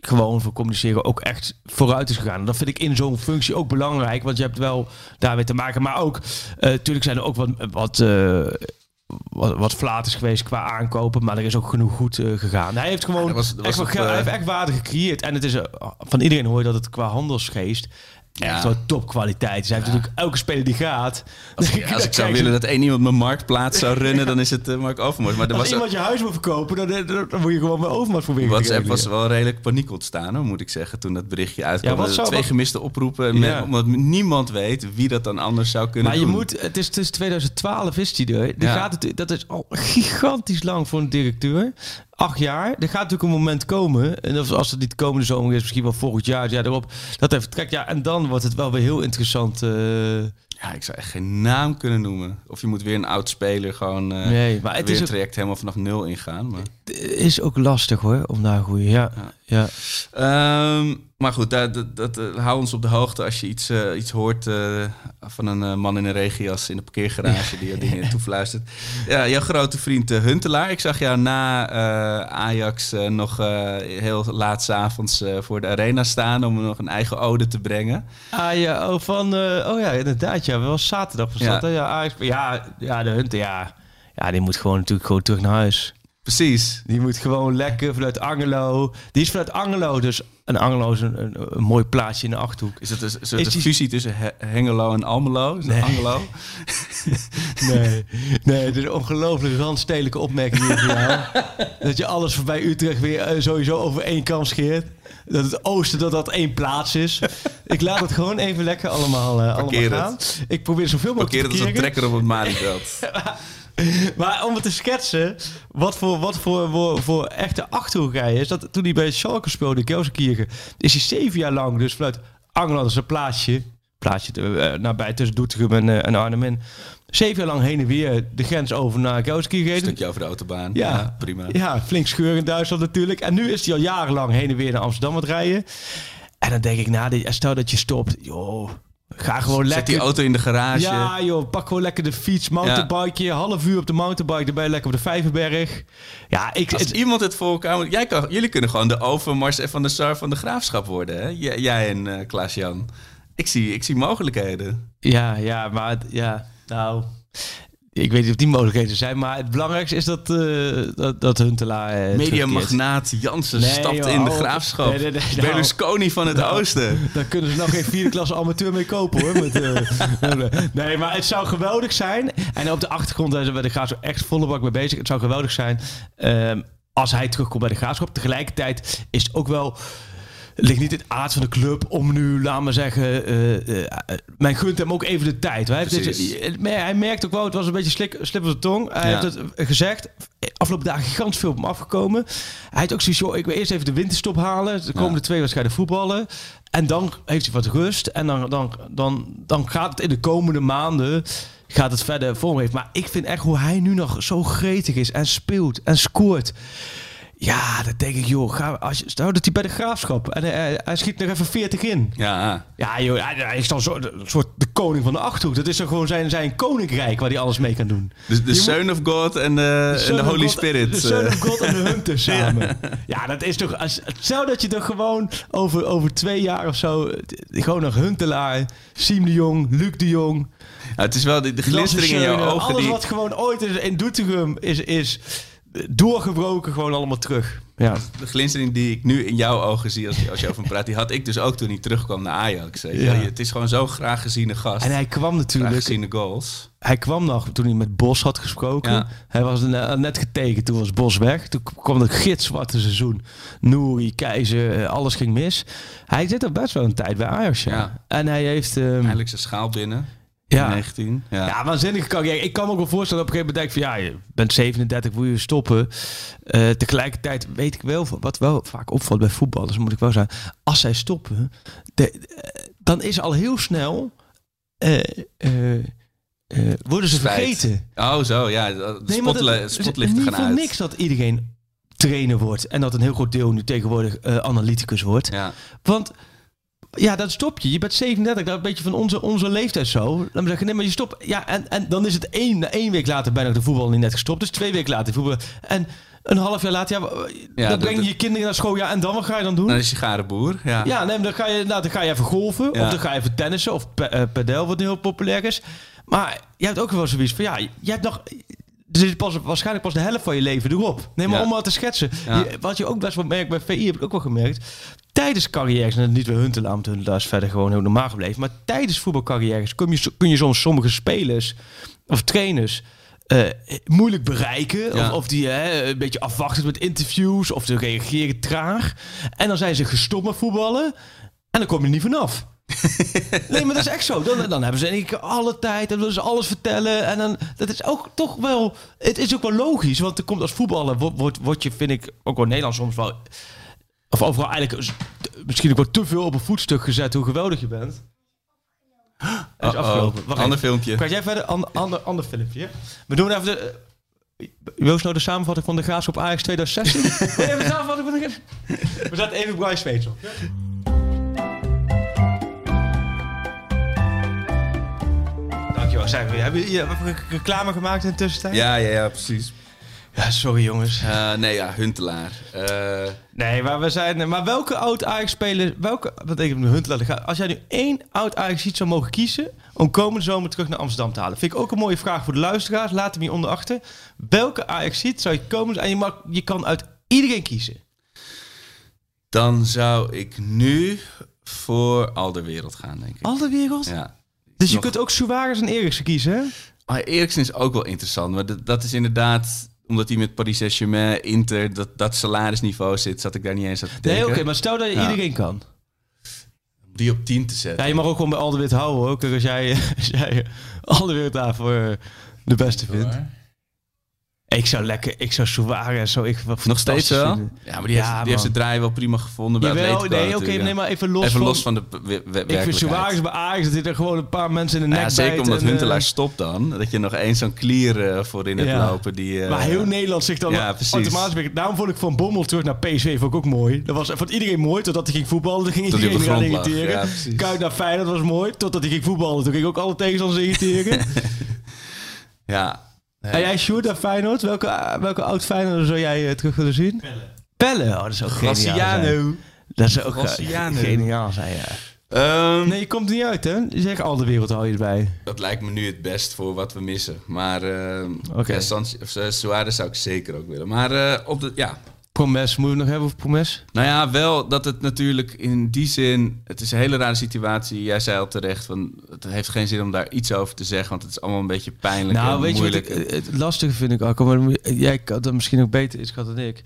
gewoon voor communiceren ook echt vooruit is gegaan. En dat vind ik in zo'n functie ook belangrijk. Want je hebt wel daarmee te maken. Maar ook, eh natuurlijk zijn er ook wat, wat, eh, wat, wat flaters geweest qua aankopen. Maar er is ook genoeg goed eh, gegaan. Hij heeft gewoon was- was echt, wel op, ge- hij heeft echt waarde gecreëerd. En het is, eh, van iedereen hoor je dat het qua handelsgeest echt Ja. wel topkwaliteit is. Hij heeft natuurlijk elke speler die gaat. Als, ik- als ik zou willen dat één iemand mijn marktplaats zou runnen, dan is het eh, Mark Overmars. Maar er als was iemand je huis wil verkopen, dan, dan, dan moet je gewoon met Overmars proberen. WhatsApp was wel redelijk paniek ontstaan, hoor, moet ik zeggen, toen dat berichtje uitkwam. Ja, twee wat- gemiste oproepen, met, omdat niemand weet wie dat dan anders zou kunnen Maar je doen. moet, het is tussen 2012 is die er. Die gaat het, dat is al gigantisch lang voor een directeur. Acht jaar. Er gaat natuurlijk een moment komen. En als het niet komende zomer is, misschien wel volgend jaar, het jaar erop. Dat even trekt. Ja, en dan wordt het wel weer heel interessant. eh, Ja, ik zou echt geen naam kunnen noemen. Of je moet weer een oud speler gewoon eh nee, maar het weer is, een ook, traject helemaal vanaf nul ingaan. Maar, is ook lastig hoor, om daar een goede. Ja, ja. Ehm, maar goed, dat, dat, dat, eh, hou ons op de hoogte als je iets, eh, iets hoort eh, van een man in een regenjas in de parkeergarage die je dingen toefluistert. Ja, jouw grote vriend eh, Huntelaar. Ik zag jou na Ajax nog heel laat 's avonds eh, voor de arena staan om nog een eigen ode te brengen. Ah ja, oh, van, oh ja, inderdaad. Ja, wel zaterdag was Ja. dat. hè? Ja, Ajax- ja, ja, de Hunter, ja. Ja, die moet gewoon natuurlijk gewoon terug naar huis. Precies. Die moet gewoon lekker vanuit Angelo. Die is vanuit Angelo, dus een Angelo is een, een, een mooi plaatsje in de Achterhoek. Is het een soort Is die- fusie tussen He- Hengelo en Almelo? Is Nee. Angelo? Nee, nee, dit is een ongelooflijk randstedelijke opmerking hier voor jou. dat je alles voorbij Utrecht weer eh, sowieso over één kam scheert. Dat het oosten, dat dat één plaats is. Ik laat het gewoon even lekker allemaal, eh allemaal Parkeer het. gaan. Ik probeer zoveel mogelijk Parkeer te het als een trekker op het Malieveld. Maar om het te schetsen, wat voor, wat voor, voor, voor echte achterhoek is. Dat, toen hij bij Schalke speelde, Gelsenkirchen, is hij zeven jaar lang dus vanuit is een plaatsje, plaatsje eh, nabij tussen Doetinchem en, en Arnhem in. Zeven jaar lang heen en weer de grens over naar Een Gelsenkirchen. stukje over de autobaan. Ja, Ja, prima. Ja, flink scheur in Duitsland natuurlijk. En nu is hij al jarenlang heen en weer naar Amsterdam aan het rijden. En dan denk ik, nou, stel dat je stopt. Joh, Ga gewoon Zet lekker... die auto in de garage. Ja joh, pak gewoon lekker de fiets, mountainbikeje, half uur op de mountainbike, dan ben je lekker op de Vijverberg. Ja, ik... Als het- iemand het voor elkaar moet... Jij kan, jullie kunnen gewoon de Overmars en van de Sar van de Graafschap worden, hè? Jij, jij en eh Klaas-Jan. Ik zie, ik zie mogelijkheden. Ja, ja, maar ja, nou... Ik weet niet of die mogelijkheden zijn, maar het belangrijkste is dat, eh dat, dat Huntelaar... terugkeert. Mediamagnaat Jansen Nee, stapt joh, in de oh, Graafschap. nee, nee, nou. Berlusconi van het Nou. Oosten. Daar kunnen ze nog geen vierde klasse amateur mee kopen hoor. Met, eh, nee, maar het zou geweldig zijn. En op de achtergrond zijn ze bij de Graafschap echt volle bak mee bezig. Het zou geweldig zijn ehm, als hij terugkomt bij de Graafschap. Tegelijkertijd is het ook wel... Ligt niet in het aard van de club om nu, laat maar zeggen, eh, men gunt hem ook even de tijd. Hij, dit- maar hij merkt ook wel, het was een beetje slik, slip op de tong. Hij Ja. heeft het gezegd. Afgelopen dagen gigantisch veel op hem afgekomen. Hij heeft ook zoiets, joh, ik wil eerst even de winterstop halen. De komende twee wedstrijden voetballen. En dan heeft hij wat rust. En dan, dan, dan, dan gaat het in de komende maanden gaat het verder vorm heeft. Maar ik vind echt hoe hij nu nog zo gretig is en speelt en scoort. Ja, dat denk ik, joh. Ga, als je, stel dat hij bij de graafschap en hij, schiet nog even 40 in. Ja, Ja, joh, hij, hij is dan zo, een soort de koning van de achterhoek. Dat is dan gewoon zijn, zijn koninkrijk waar hij alles mee kan doen. de, de Son of God en de, Son de of Holy God- Spirit. De Son eh. of God en de Hunter samen. Ja, dat is toch... Als, stel dat je toch gewoon over, over twee jaar of zo... eh, Gewoon nog Huntelaar, Siem de Jong, Luc de Jong... Ja, het is wel de, de glinstering in jouw ogen. Alles Die, wat gewoon ooit is in Doetinchem is, is doorgebroken gewoon allemaal terug. Ja. de glinstering die ik nu in jouw ogen zie als, als je over hem praat, die had ik dus ook toen hij terugkwam naar Ajax. Ja. Het is gewoon zo'n graag geziene gast. En hij kwam graag natuurlijk... geziene goals. Hij kwam nog toen hij met Bos had gesproken. Ja. Hij was ne- net getekend, toen was Bos weg. Toen kwam het gitzwarte seizoen. Nouri, Keizer, eh, alles ging mis. Hij zit er best wel een tijd bij Ajax, ja. Ja. En hij heeft... Eindelijk zijn schaal binnen. Ja, 19. Ja. ja, waanzinnige carrière. Ik kan me ook wel voorstellen, op een gegeven moment denk van... Ja, je bent 37, wil je stoppen? Eh, tegelijkertijd weet ik wel, wat wel vaak opvalt bij voetballers, moet ik wel zeggen. Als zij stoppen, de, eh, dan is al heel snel... eh, worden ze vergeten. Oh, zo, ja. De Nee, spotlichten gaan uit. niks dat iedereen trainer wordt. En dat een heel groot deel nu tegenwoordig analyticus wordt. Ja. Want ja, dan stop je. Je bent 37, dat is een beetje van onze, onze leeftijd zo. Laat me zeggen, nee, maar je stopt. Ja, en, en dan is het één, één week later bijna de voetbal niet net gestopt. Dus twee weken later voetbal. En een half jaar later, ja, Ja, dan dat- breng je je kinderen naar school. Ja, en dan wat ga je dan doen? Dan is je garenboer. Ja. Ja, nee, dan ga je, nou, dan ga je even golven. Ja. Of dan ga je even tennissen. Of pe- eh, padel, wat nu heel populair is. Maar je hebt ook wel zoiets van, ja, je hebt nog... Zit pas, waarschijnlijk pas de helft van je leven erop. Nee, maar Ja. om maar te schetsen. Ja. Je- wat je ook best wel merkt bij VI, heb ik ook wel gemerkt. Tijdens carrières, en niet bij Huntelaar, want Huntelaar is verder gewoon heel normaal gebleven. Maar tijdens voetbalcarrières kun je, kun je soms sommige spelers of trainers eh, moeilijk bereiken. Ja. Of, of die hè, een beetje afwachten met interviews. Of ze reageren traag. En dan zijn ze gestopt met voetballen. En dan kom je er niet vanaf. nee, maar dat is echt zo. Dan, dan hebben ze in één keer alle tijd. En willen ze alles vertellen. En dan, dat is ook toch wel... Het is ook wel logisch. Want er komt als voetballer... Wordt word, word je, vind ik, ook wel in Nederland soms wel... Of overal eigenlijk... Misschien ook wel te veel op een voetstuk gezet hoe geweldig je bent. Het is afgelopen. Wacht Ander even. filmpje. Praat jij verder? Ander, ander, ander filmpje. We doen even de... eh, Wil je nou de samenvatting van de Graafschap Ajax 2016? Wil je even de samenvatting van de We zetten even Bryce Smeets op. Dankjewel. Zijn we, hebben jullie even reclame gemaakt in de tussentijd? Ja, ja, ja, precies. Ja, sorry jongens. Eh, nee, ja, Huntelaar. Eh, Nee, maar we zijn. Maar welke oud Ajax speler, welke wat ik nu Hunt laten gaan. Als jij nu één oud Ajax iets zou mogen kiezen om komende zomer terug naar Amsterdam te halen, vind ik ook een mooie vraag voor de luisteraars. Laat hem hier onder achter. Welke Ajax ziet zou je komen en je mag, je kan uit iedereen kiezen. dan zou ik nu voor Alderwereld gaan, denk ik. Al de wereld. Ja. Dus je Nog- kunt ook Suarez en Eriksen kiezen, hè? Ah, Eriksen is ook wel interessant, maar dat, dat is inderdaad omdat hij met Paris Saint-Germain, Inter, dat, dat salarisniveau zit, zat ik daar niet eens aan te denken. Nee, oké, maar stel dat je Ja. iedereen kan. Die op 10 te zetten. Ja, je mag ook gewoon bij Alderwit houden. Kijk, Als jij, als jij Alderwit daar voor de beste vindt. Ik zou lekker, ik zou Suarez zo. Ik, wat Nog steeds wel? vinden. Ja, maar die, Ja, heeft, die heeft zijn draai wel prima gevonden bij Jawel, Atletico nee, oké, ja. maar even los Even van... los van de we- we- ik vind werkelijkheid. Suarez bij Ajax, dat hij er gewoon een paar mensen in de nek Ja, zeker omdat en, eh, Huntelaar stopt dan. Dat je nog één zo'n klier eh, voorin hebt Ja. lopen. Die, eh, Maar heel Nederland zich dan Ja, precies. automatisch... Daarom vond ik Van Bommel terug naar PSV vond ik ook mooi. Dat was vond iedereen mooi, totdat hij ging voetballen. Toen ging Tot iedereen lag. irriteren. Kuit naar Feyenoord was mooi, totdat hij ging voetballen. Toen ging ook alle tegenstanders irriteren. Ja. En jij, Sjoerd, naar Feyenoord? Welke, welke oud Feyenoord zou jij eh, terug willen zien? Pelle. Pelle? Oh, dat is ook geniaal zijn. Graciano. Dat is ook Graciano. geniaal zijn, ja. Ehm, Nee, je komt er niet uit, hè? Je zegt al de wereld hou je erbij. Dat lijkt me nu het best voor wat we missen. Maar ehm Oké. ja, eh, Suarez zou ik zeker ook willen. Maar eh, op de, ja, Promes, moeten we nog hebben over Promes? Nou ja, wel dat het natuurlijk in die zin... Het is een hele rare situatie. Jij zei al terecht, van, het heeft geen zin om daar iets over te zeggen... want het is allemaal een beetje pijnlijk Nou, en weet je moeilijk. ik, het lastige vind ik ook, maar jij kan dat misschien ook beter is dan ik.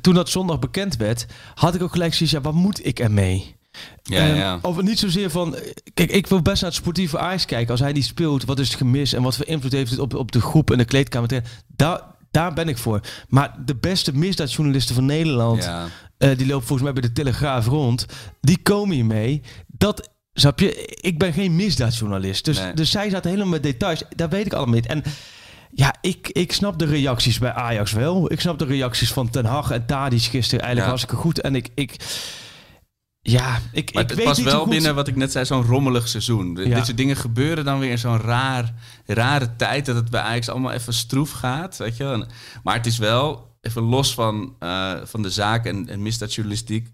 Toen dat zondag bekend werd, had ik ook gelijk zoiets, ja, wat moet ik ermee? ja, Ehm, ja. Of niet zozeer van, kijk, ik wil best naar het sportieve Ajax kijken. Als hij niet speelt, wat is het gemis en wat voor invloed heeft het op, op de groep en de kleedkamer? Daar, daar ben ik voor. Maar de beste misdaadjournalisten van Nederland, ja. eh, die loopt volgens mij bij de Telegraaf rond. Die komen hier mee. Dat, snap je? Ik ben geen misdaadjournalist. Dus, Nee. dus zij zaten helemaal met details. Dat weet ik allemaal niet. En ja, ik, ik snap de reacties bij Ajax wel. Ik snap de reacties van Ten Hag en Tadic gisteren eigenlijk Ja. hartstikke goed. En ik... ik ja, ik, Maar ik het weet niet wel binnen wat ik net zei, zo'n rommelig seizoen. Ja. Dit soort dingen gebeuren dan weer in zo'n raar, rare tijd... dat het bij Ajax allemaal even stroef gaat, weet je Maar het is wel, even los van, eh, van de zaak en, en misdaadjournalistiek...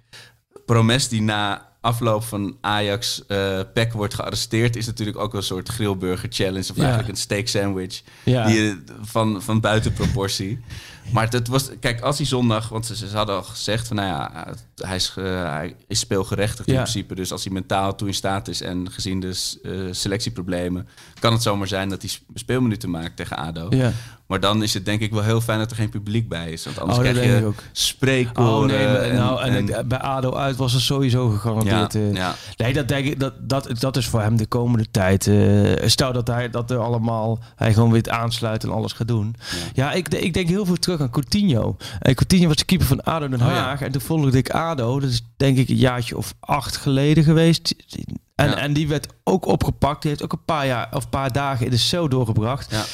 Promes die na afloop van Ajax eh PEC wordt gearresteerd... is natuurlijk ook een soort grillburger challenge... of Ja. eigenlijk een steak sandwich Ja. die, je- van, van buiten proportie. Maar het was, kijk, als hij zondag, want ze, ze hadden al gezegd van, nou ja, hij is, hij is speelgerechtigd in principe. Dus als hij mentaal toe in staat is en gezien de eh, selectieproblemen, kan het zomaar zijn dat hij sp- speelminuten maakt tegen ADO. Ja. Maar dan is het denk ik wel heel fijn dat er geen publiek bij is. Want anders Oh, krijg je spreekkoren. Oh nee, maar, en- nou, en, bij ADO uit was het sowieso gegarandeerd. ja, eh, ja. Nee, dat denk ik, dat, dat, dat is voor hem de komende tijd. eh, stel dat hij dat er allemaal, hij gewoon weer aansluit en alles gaat doen. Ja, ik, ik denk heel veel terug aan Coutinho. En Coutinho was de keeper van ADO Den Oh. Haag. En toen volgde ik ADO, dat is denk ik een jaartje of acht geleden geweest. En, Ja. en die werd ook opgepakt. Die heeft ook een paar, jaar, of paar dagen in de cel doorgebracht. Ja.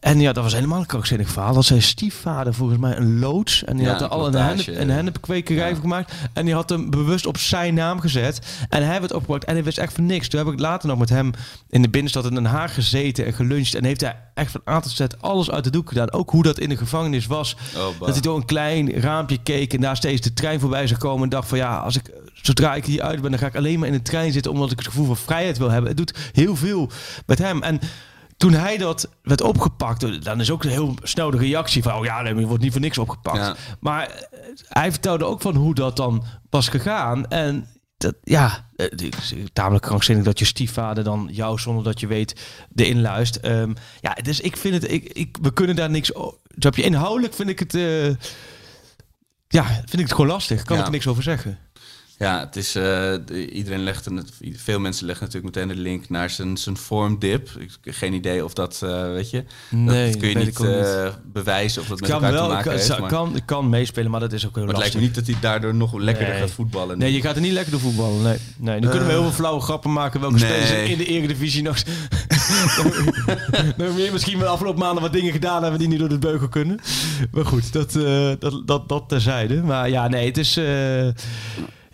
En ja, dat was helemaal een krankzinnig verhaal. Dat zijn stiefvader volgens mij een loods. En die Ja, had er al een, plantage. een hennepkwekerij Ja. gemaakt. En die had hem bewust op zijn naam gezet. En hij werd opgepakt en hij wist echt van niks. Toen heb ik later nog met hem in de binnenstad in Den Haag gezeten en geluncht. En heeft hij echt van A tot Z alles uit de doek gedaan. Ook hoe dat in de gevangenis was. Oh. Dat hij door een klein raampje keek en daar steeds de trein voorbij zou komen. En dacht van ja, als ik, zodra ik hier uit ben, dan ga ik alleen maar in de trein zitten. Omdat ik het gevoel van vrijheid wil hebben. Het doet heel veel met hem. En toen hij dat werd opgepakt, dan is ook heel snel de reactie van... oh ja, je wordt niet voor niks opgepakt. Ja. Maar eh, hij vertelde ook van hoe dat dan was gegaan. En dat, ja, eh, het is tamelijk krankzinnig dat je stiefvader dan jou, zonder dat je weet, erin luistert. Ehm, ja, dus ik vind het, ik, ik, we kunnen daar niks... o- Snap je? Inhoudelijk vind ik het... eh, ja, vind ik het gewoon lastig. Kan Ja. ik er niks over zeggen. Ja, het is, eh, de- iedereen legt een, veel mensen leggen natuurlijk meteen de link naar zijn, zijn vormdip. Ik heb geen idee of dat, eh, weet je, Nee, dat kun je niet, eh, bewijzen of dat met elkaar te wel, maken kan, heeft. Maar, kan, kan meespelen, maar dat is ook heel maar het lijkt lastig. me niet dat hij daardoor nog lekkerder Nee. gaat voetballen. Nee, je gaat er niet lekker door voetballen. Nee, nee. nu kunnen we heel veel flauwe grappen maken. Welke Nee. spelers in de Eredivisie nog... nog meer misschien wel afgelopen maanden wat dingen gedaan hebben die niet door de beugel kunnen. Maar goed, dat, dat, dat, dat terzijde. Maar ja, nee, het is...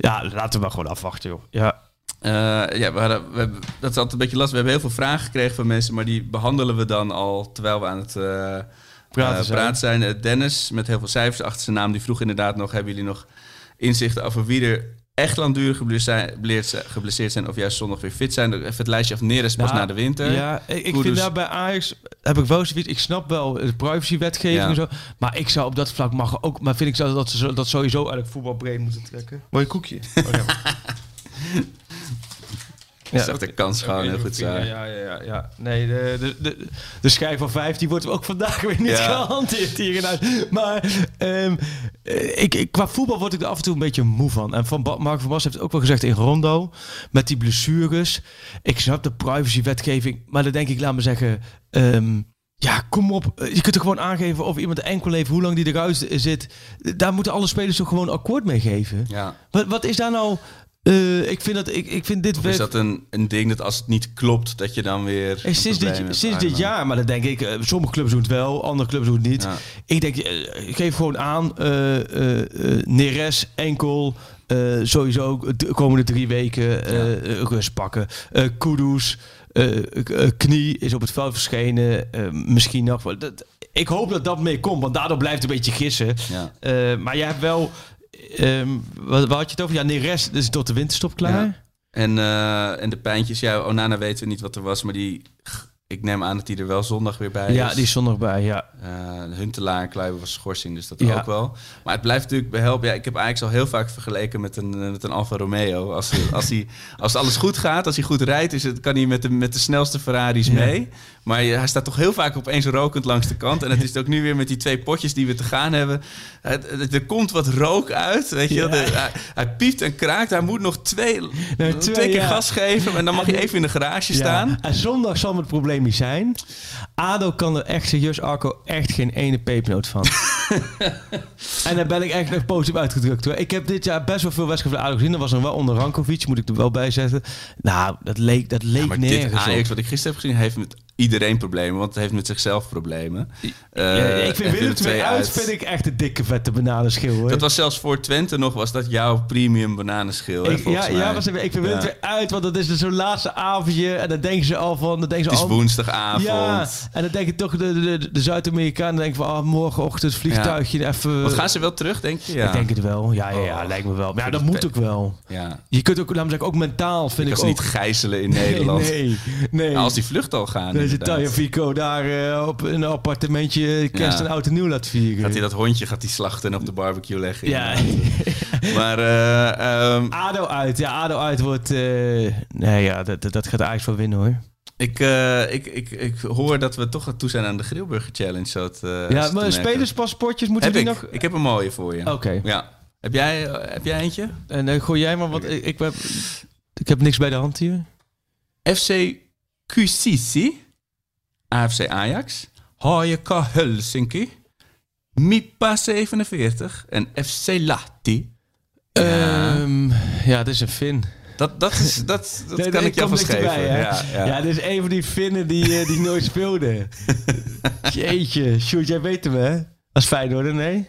ja, laten we maar gewoon afwachten, joh. Ja. Eh, ja, we hadden, we hebben, dat is altijd een beetje lastig. We hebben heel veel vragen gekregen van mensen, maar die behandelen we dan al terwijl we aan het eh, Praten zijn. praten zijn. Dennis, met heel veel cijfers achter zijn naam, die vroeg inderdaad nog... hebben jullie nog inzichten over wie er echt langdurig geblesseerd zijn, geblesseerd zijn... of juist zondag weer fit zijn? Even het lijstje af Neres pas Nou, na de winter. Ja, ik, vind daar bij Ajax heb ik wel zoiets. Ik snap wel de privacywetgeving Ja. en zo, maar ik zou op dat vlak mag ook. Maar vind ik zo dat ze dat sowieso eigenlijk voetbalbreed moeten trekken. Mooi koekje. Oh, ja. Ja, zag de kans gewoon heel goed zijn. ja, ja, ja, ja. Nee, de, de, de, de schijf van 15 wordt ook vandaag weer niet Ja. gehanteerd hier in huis. Maar ehm, eh, ik, ik, qua voetbal word ik er af en toe een beetje moe van. En van Ba- Mark van Bas heeft het ook wel gezegd in Rondo, met die blessures. Ik snap de privacywetgeving, maar dan denk ik, laat me zeggen... ehm, Ja, kom op. Eh, Je kunt er gewoon aangeven of iemand enkel heeft, hoe lang die eruit zit. Daar moeten alle spelers toch gewoon akkoord mee geven. Ja. Wat, wat is daar nou... eh, ik vind dat ik, ik vind dit Of is dat een, een ding dat als het niet klopt, dat je dan weer... Hey, een sinds dit, sinds dit jaar, maar dan denk ik, eh, sommige clubs doen het wel, andere clubs doen het niet. Ja. Ik denk, eh, ik geef gewoon aan, eh eh, eh, Neres, enkel, eh, sowieso de komende drie weken eh, eh, rust pakken. Eh Kudus, eh, eh, knie is op het veld verschenen, eh, misschien nog wel. Dat, ik hoop dat dat mee komt, want daardoor blijft het een beetje gissen. Ja. Eh, maar jij hebt wel, ehm, wat, wat had je het over? Ja, Neres is tot de winterstop klaar. En, eh, en de pijntjes, ja, Onana weten we niet wat er was, maar die, ik neem aan dat die er wel zondag weer bij Ja, is. die is zondag bij, ja. Eh, Huntelaar en Kluiber was schorsing, dus dat Ja. ook wel. Maar het blijft natuurlijk behelpen. Ja, ik heb eigenlijk al heel vaak vergeleken met een, eh, met een Alfa Romeo. Als, als, hij, als alles goed gaat, als hij goed rijdt, is het, kan hij met de, met de snelste Ferraris mee. Maar hij staat toch heel vaak opeens rokend langs de kant. En het is ook nu weer met die twee potjes die we te gaan hebben. Er komt wat rook uit. Weet je? Ja. De- hij, hij piept en kraakt. Hij moet nog twee, Nee, twee, twee, keer ja. gas geven. En dan mag En- even in de garage Ja, staan. En zondag zal het probleem niet zijn. ADO kan er echt serieus, Arco, echt geen ene pepernoot van. en daar ben ik echt nog positief uitgedrukt. Hoor. Ik heb dit jaar best wel veel wedstrijden van ADO gezien. Er was er wel onder Rankovic, moet ik er wel bij zetten. Nou, dat leek, dat leek Maar dit Ajax, op. wat ik gisteren heb gezien, heeft met iedereen problemen. Want het heeft met zichzelf problemen. Ja, Eh, ik vind Willem Willem 2 II uit, vind ik echt een dikke vette bananenschil. Hoor. Dat was zelfs voor Twente nog, was dat jouw premium bananenschil. ik, ja, mij. ja, was ik vind Willem Ja. 2 uit, want dat is dus zo'n laatste avondje. En dan denken ze al van... Dan denken ze Het is al, woensdagavond. Ja, en dan denk je toch de, de, de, Zuid-Amerikanen denken van... Oh, morgenochtend vliegtuigje even... Wat gaan ze wel terug, denk je? Ja. Ik denk het wel. Ja, ja, ja lijkt me wel. Maar ja, dat moet ook wel. ja. Je kunt ook, laat me zeggen, ook mentaal vind Ik ik, ook... ze niet gijzelen in Nederland. Nee, nee. Nou, als die vlucht al gaan. Deze inderdaad. Taya Fico daar eh, op een appartementje kerst Ja. en oud en nieuw laat vieren. Gaat hij dat hondje gaat hij slachten en op de barbecue leggen. Ja. Maar eh, ehm, ADO uit. Ja, ADO uit wordt... eh, nee, ja, dat, dat- gaat Ajax wel winnen hoor. ik, eh, ik, ik, ik hoor dat we toch toe zijn aan de Grillburger Challenge. Ja, maar spelerspaspoortjes moeten Heb die ik. nog... Ik heb een mooie voor je. Oké. Ja. Heb jij, heb jij eentje? En dan gooi jij maar, want ik, ik, heb, ik heb niks bij de hand hier. FC Kusisi, AFC Ajax, HJK Helsinki, MIPA 47 en FC Lahti. Ja. Ehm, ja, dit is een Fin. Dat, dat, is, dat, dat Nee, kan nee, ik jou geven. hè? ja, ja. Ja, dit is een van die Finnen die, eh, die nooit speelde. Jeetje, Sjoerd, jij weet hem, hè? Als Feyenoorder, nee?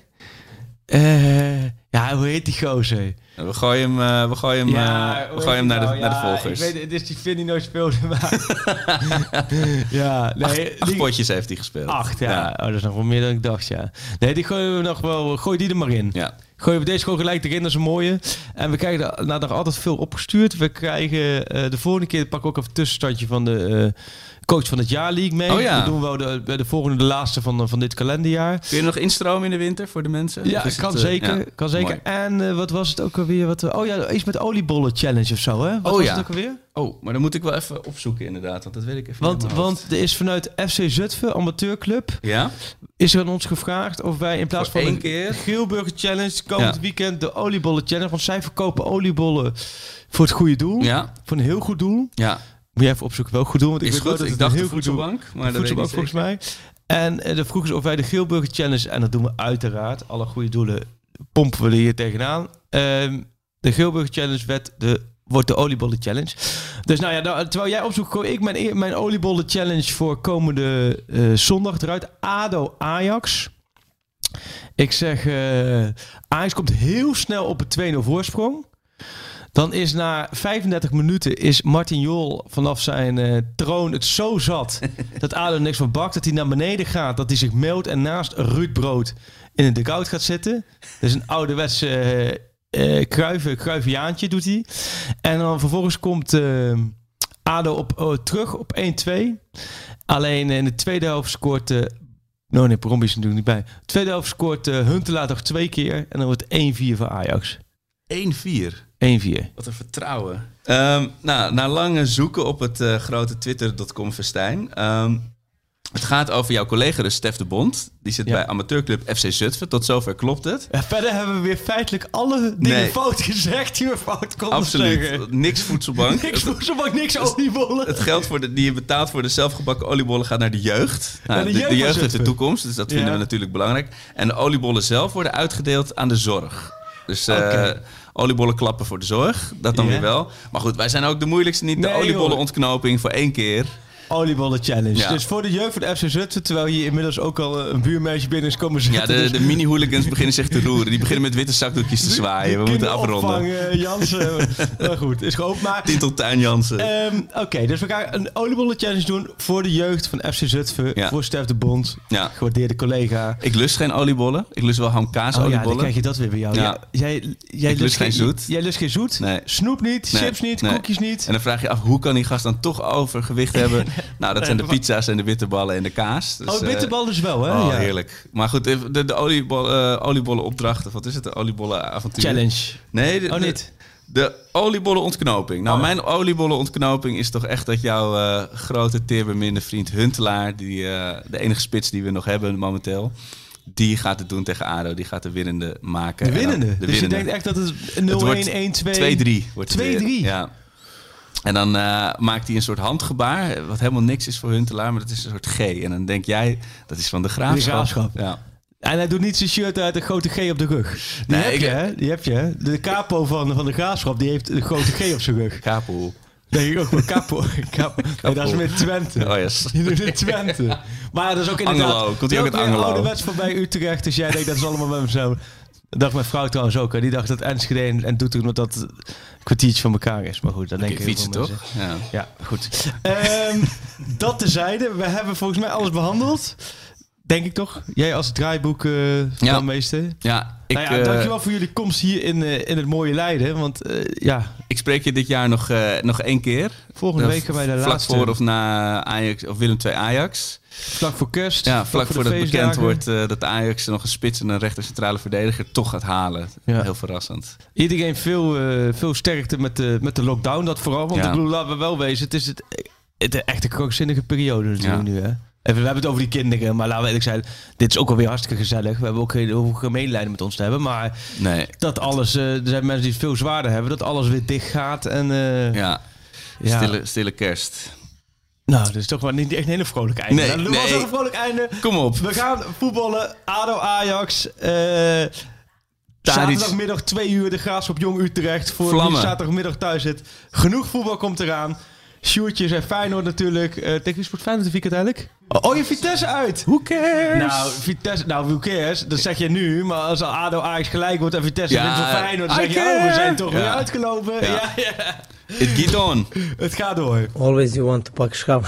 Eh, ja, hoe heet die gozer? We gooien hem, eh, we gooien hem, eh, we gooien hem naar, de, nou? naar de volgers. Ik weet, het is die Finn die nooit speelde, maar... ja, nee, acht, acht die- potjes heeft hij gespeeld. Acht, ja. Oh, dat is nog wel meer dan ik dacht, ja. Nee, die gooien we nog wel... Gooi die er maar in. Ja. Gooien we deze gewoon gelijk erin, dat is een mooie. En we krijgen er, nou, altijd veel opgestuurd. We krijgen eh, de volgende keer, pak ik ook even een tussenstandje van de coach van het jaar league mee. Oh ja. Dat doen we wel de, bij de volgende, de laatste van, van dit kalenderjaar. Kun je nog instromen in de winter voor de mensen? Ja, is kan het, eh, zeker. ja, kan zeker. mooi. En eh, wat was het ook alweer? Wat, we- oh ja, iets met oliebollen challenge of zo, hè? Wat Oh was ja. het ook alweer? Oh, maar dan moet ik wel even opzoeken inderdaad, want dat weet ik even Want, niet want er is vanuit FC Zutphen, amateurclub. Ja? is er aan ons gevraagd of wij in plaats Voor van één een keer? Geelburger Challenge komend Ja. weekend de oliebollen challenge, want zij verkopen oliebollen voor het goede doel, Ja? voor een heel goed doel. Ja. Moet je even opzoeken welk goed doel, want ik Is weet wel goed. dat Ik het dacht de heel goed doel voedselbank, maar dat weet ik voedselbank volgens mij. En eh, de vroeg is of wij de Geelburger Challenge, en dat doen we uiteraard, alle goede doelen pompen we er hier tegenaan. Ehm, de Geelburger Challenge werd de, wordt de oliebollen challenge. Dus nou ja, nou, terwijl jij opzoekt, gooi ik mijn, e- mijn oliebollen challenge voor komende eh, zondag eruit. ADO Ajax. Ik zeg, eh Ajax komt heel snel op een 2-0 voorsprong. Dan is na 35 minuten is Martin Jol vanaf zijn eh, troon het zo zat dat ADO niks van bakt. Dat hij naar beneden gaat, dat hij zich meldt en naast Ruud Brood in een dugout gaat zitten. Dus een ouderwetse eh eh kruiven, kruiviaantje doet hij. En dan vervolgens komt ADO op, oh, terug op 1-2. Alleen in de tweede helft scoort... no, nee, Bromby is natuurlijk niet bij. De tweede helft scoort eh Huntelaar nog twee keer. En dan wordt het 1-4 voor Ajax. 1-4. 1-4. Wat een vertrouwen. Ehm, nou, na lange zoeken op het eh, grote twitter.com festijn... ehm, Het gaat over jouw collega, dus Stef de Bond. Die zit Ja. bij amateurclub FC Zutphen. Tot zover klopt het. Ja, verder hebben we weer feitelijk alle dingen Nee. fout gezegd die we fout konden Absoluut. zeggen. Niks voedselbank. Niks voedselbank, niks oliebollen. Het geld voor de, die je betaalt voor de zelfgebakken oliebollen gaat naar de jeugd. Nou, de de, jeugd de jeugd heeft de toekomst, dus dat vinden Ja. we natuurlijk belangrijk. En de oliebollen zelf worden uitgedeeld aan de zorg. Dus eh, Oké. Oliebollen klappen voor de zorg, dat dan weer wel. Maar goed, wij zijn ook de moeilijkste niet. De Nee, oliebollenonknoping voor één keer. Oliebollen challenge. Ja. Dus voor de jeugd van FC Zutphen, terwijl hier inmiddels ook al eh, een buurmeisje binnen is komen zitten. Ja, de, dus de mini-hooligans beginnen zich te roeren. Die beginnen met witte zakdoekjes te zwaaien. We moeten afronden. eh, Jansen. nou goed, is geopend. Maar Tinteltuin Jansen. Ehm, Oké, dus we gaan een oliebollen challenge doen voor de jeugd van FC Zutphen. Ja. Voor Stef de Bond, Ja. gewaardeerde collega. Ik lust geen oliebollen. Ik lust wel hamkaas Oh ja, dan oliebollen. krijg je dat weer bij jou. Ja. Jij, jij lust geen zoet. Jij lust geen zoet. Nee. Snoep niet, Nee, chips niet, nee. koekjes niet. En dan vraag je af, hoe kan die gast dan toch overgewicht hebben? nou, dat zijn de pizza's en de bitterballen en de kaas. Dus, oh, eh, bitterbal dus wel, hè? Oh, ja. heerlijk. Maar goed, de, de, eh, oliebollen opdracht, of wat is het? De oliebollen avontuur? Challenge. Nee, de, Oh, niet? De, oliebollen ontknoping. Nou, Oh. mijn oliebollen ontknoping is toch echt dat jouw eh, grote teerbeminde vriend Huntelaar, die, eh, de enige spits die we nog hebben momenteel, die gaat het doen tegen ADO. Die gaat de winnende maken. De dan- winnende. de dus winnende. je denkt echt dat het Het 0-1, wordt 1-2... 2-3 wordt het 2-3? weer. Ja. En dan eh, maakt hij een soort handgebaar, wat helemaal niks is voor Huntelaar, maar dat is een soort G. En dan denk jij, dat is van de graafschap. Graafschap. Ja. En hij doet niet zijn shirt uit een grote G op de rug. Die Nee, heb ik- je, hè? Die heb je, hè? De capo van, van de graafschap, die heeft een grote G op zijn rug. Kapel. Denk ik ook wel capo. capo. Nee, dat is met Twente. Oh yes. Die doet in Twente. Maar dat is ook inderdaad... Angelo. Komt hij ook uit Angelo? ouderwets voorbij Utrecht, dus jij denkt dat is allemaal met mezelf. Dat dacht mijn vrouw trouwens ook. Hè. Die dacht dat Enschede en, en Doetinchem omdat dat een kwartiertje van elkaar is. Maar goed, dat denk ik Fietsen toch? Ja. Ja, goed. Ehm, dat tezijde. We hebben volgens mij alles behandeld. Denk ik toch? Jij als draaiboek eh Ja. meester. Ja, ik, nou ja, eh, dankjewel voor jullie komst hier in, eh, in het mooie Leiden. Want eh, ja, ik spreek je dit jaar nog, eh, nog één keer. volgende Eh, week gaan wij de vlak laatste. voor of na Ajax of Willem II Ajax. Vlak voor kerst. Ja, vlak voor voordat de bekend wordt eh, dat Ajax nog een spits en een rechter centrale verdediger toch gaat halen. Ja. Heel verrassend. Iedereen veel, eh, veel sterkte met de, met de lockdown. Dat vooral. Want Ja. ik bedoel, laten we wel wezen. Het is het, het echt een krankzinnige periode natuurlijk Ja. nu. Hè? Even, we hebben het over die kinderen. Maar laten we eerlijk zijn. Dit is ook alweer hartstikke gezellig. We hebben ook geen hoeven geen medelijden met ons te hebben. Maar Nee, dat alles... eh, er zijn mensen die het veel zwaarder hebben. Dat alles weer dicht gaat. En eh, ja. ja. Stille, stille kerst. Nou, dat is toch wel niet echt een hele vrolijk einde. Nee, Nou, nee. een vrolijk einde. Kom op. We gaan voetballen. ADO Ajax. eh Tadic. zaterdagmiddag twee uur de Graafschap Jong Utrecht. Voor Vlammen. wie zaterdagmiddag thuis zit. Genoeg voetbal komt eraan. Sjoertjes en Feyenoord natuurlijk. Eh tegen wie speelt Feyenoord het weekend eigenlijk? Oh, oh, je Vitesse uit. Who cares? Nou, Vitesse, nou, who cares? Dat zeg je nu. Maar als ADO Ajax gelijk wordt en Vitesse Ja, wint van Feyenoord... dan I zeg je, care. oh, we zijn toch Ja. weer uitgelopen. Ja. Ja. Ja, It get on. Het gaat door. Always you want to pak schap.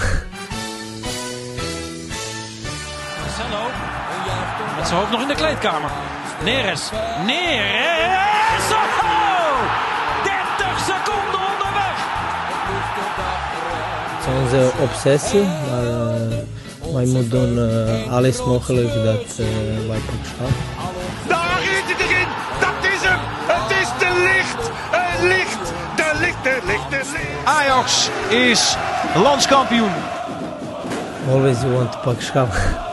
Marcelo. Met zijn hoofd nog in de kleedkamer. Neres. Neres. Onze obsessie, maar eh, wij moeten doen eh, alles mogelijk dat eh, wij pak schap. Daar is het erin. Dat is hem. Het is de licht. Het licht. De licht, de licht, de licht. Ajax is landskampioen. Always you want to pak schap.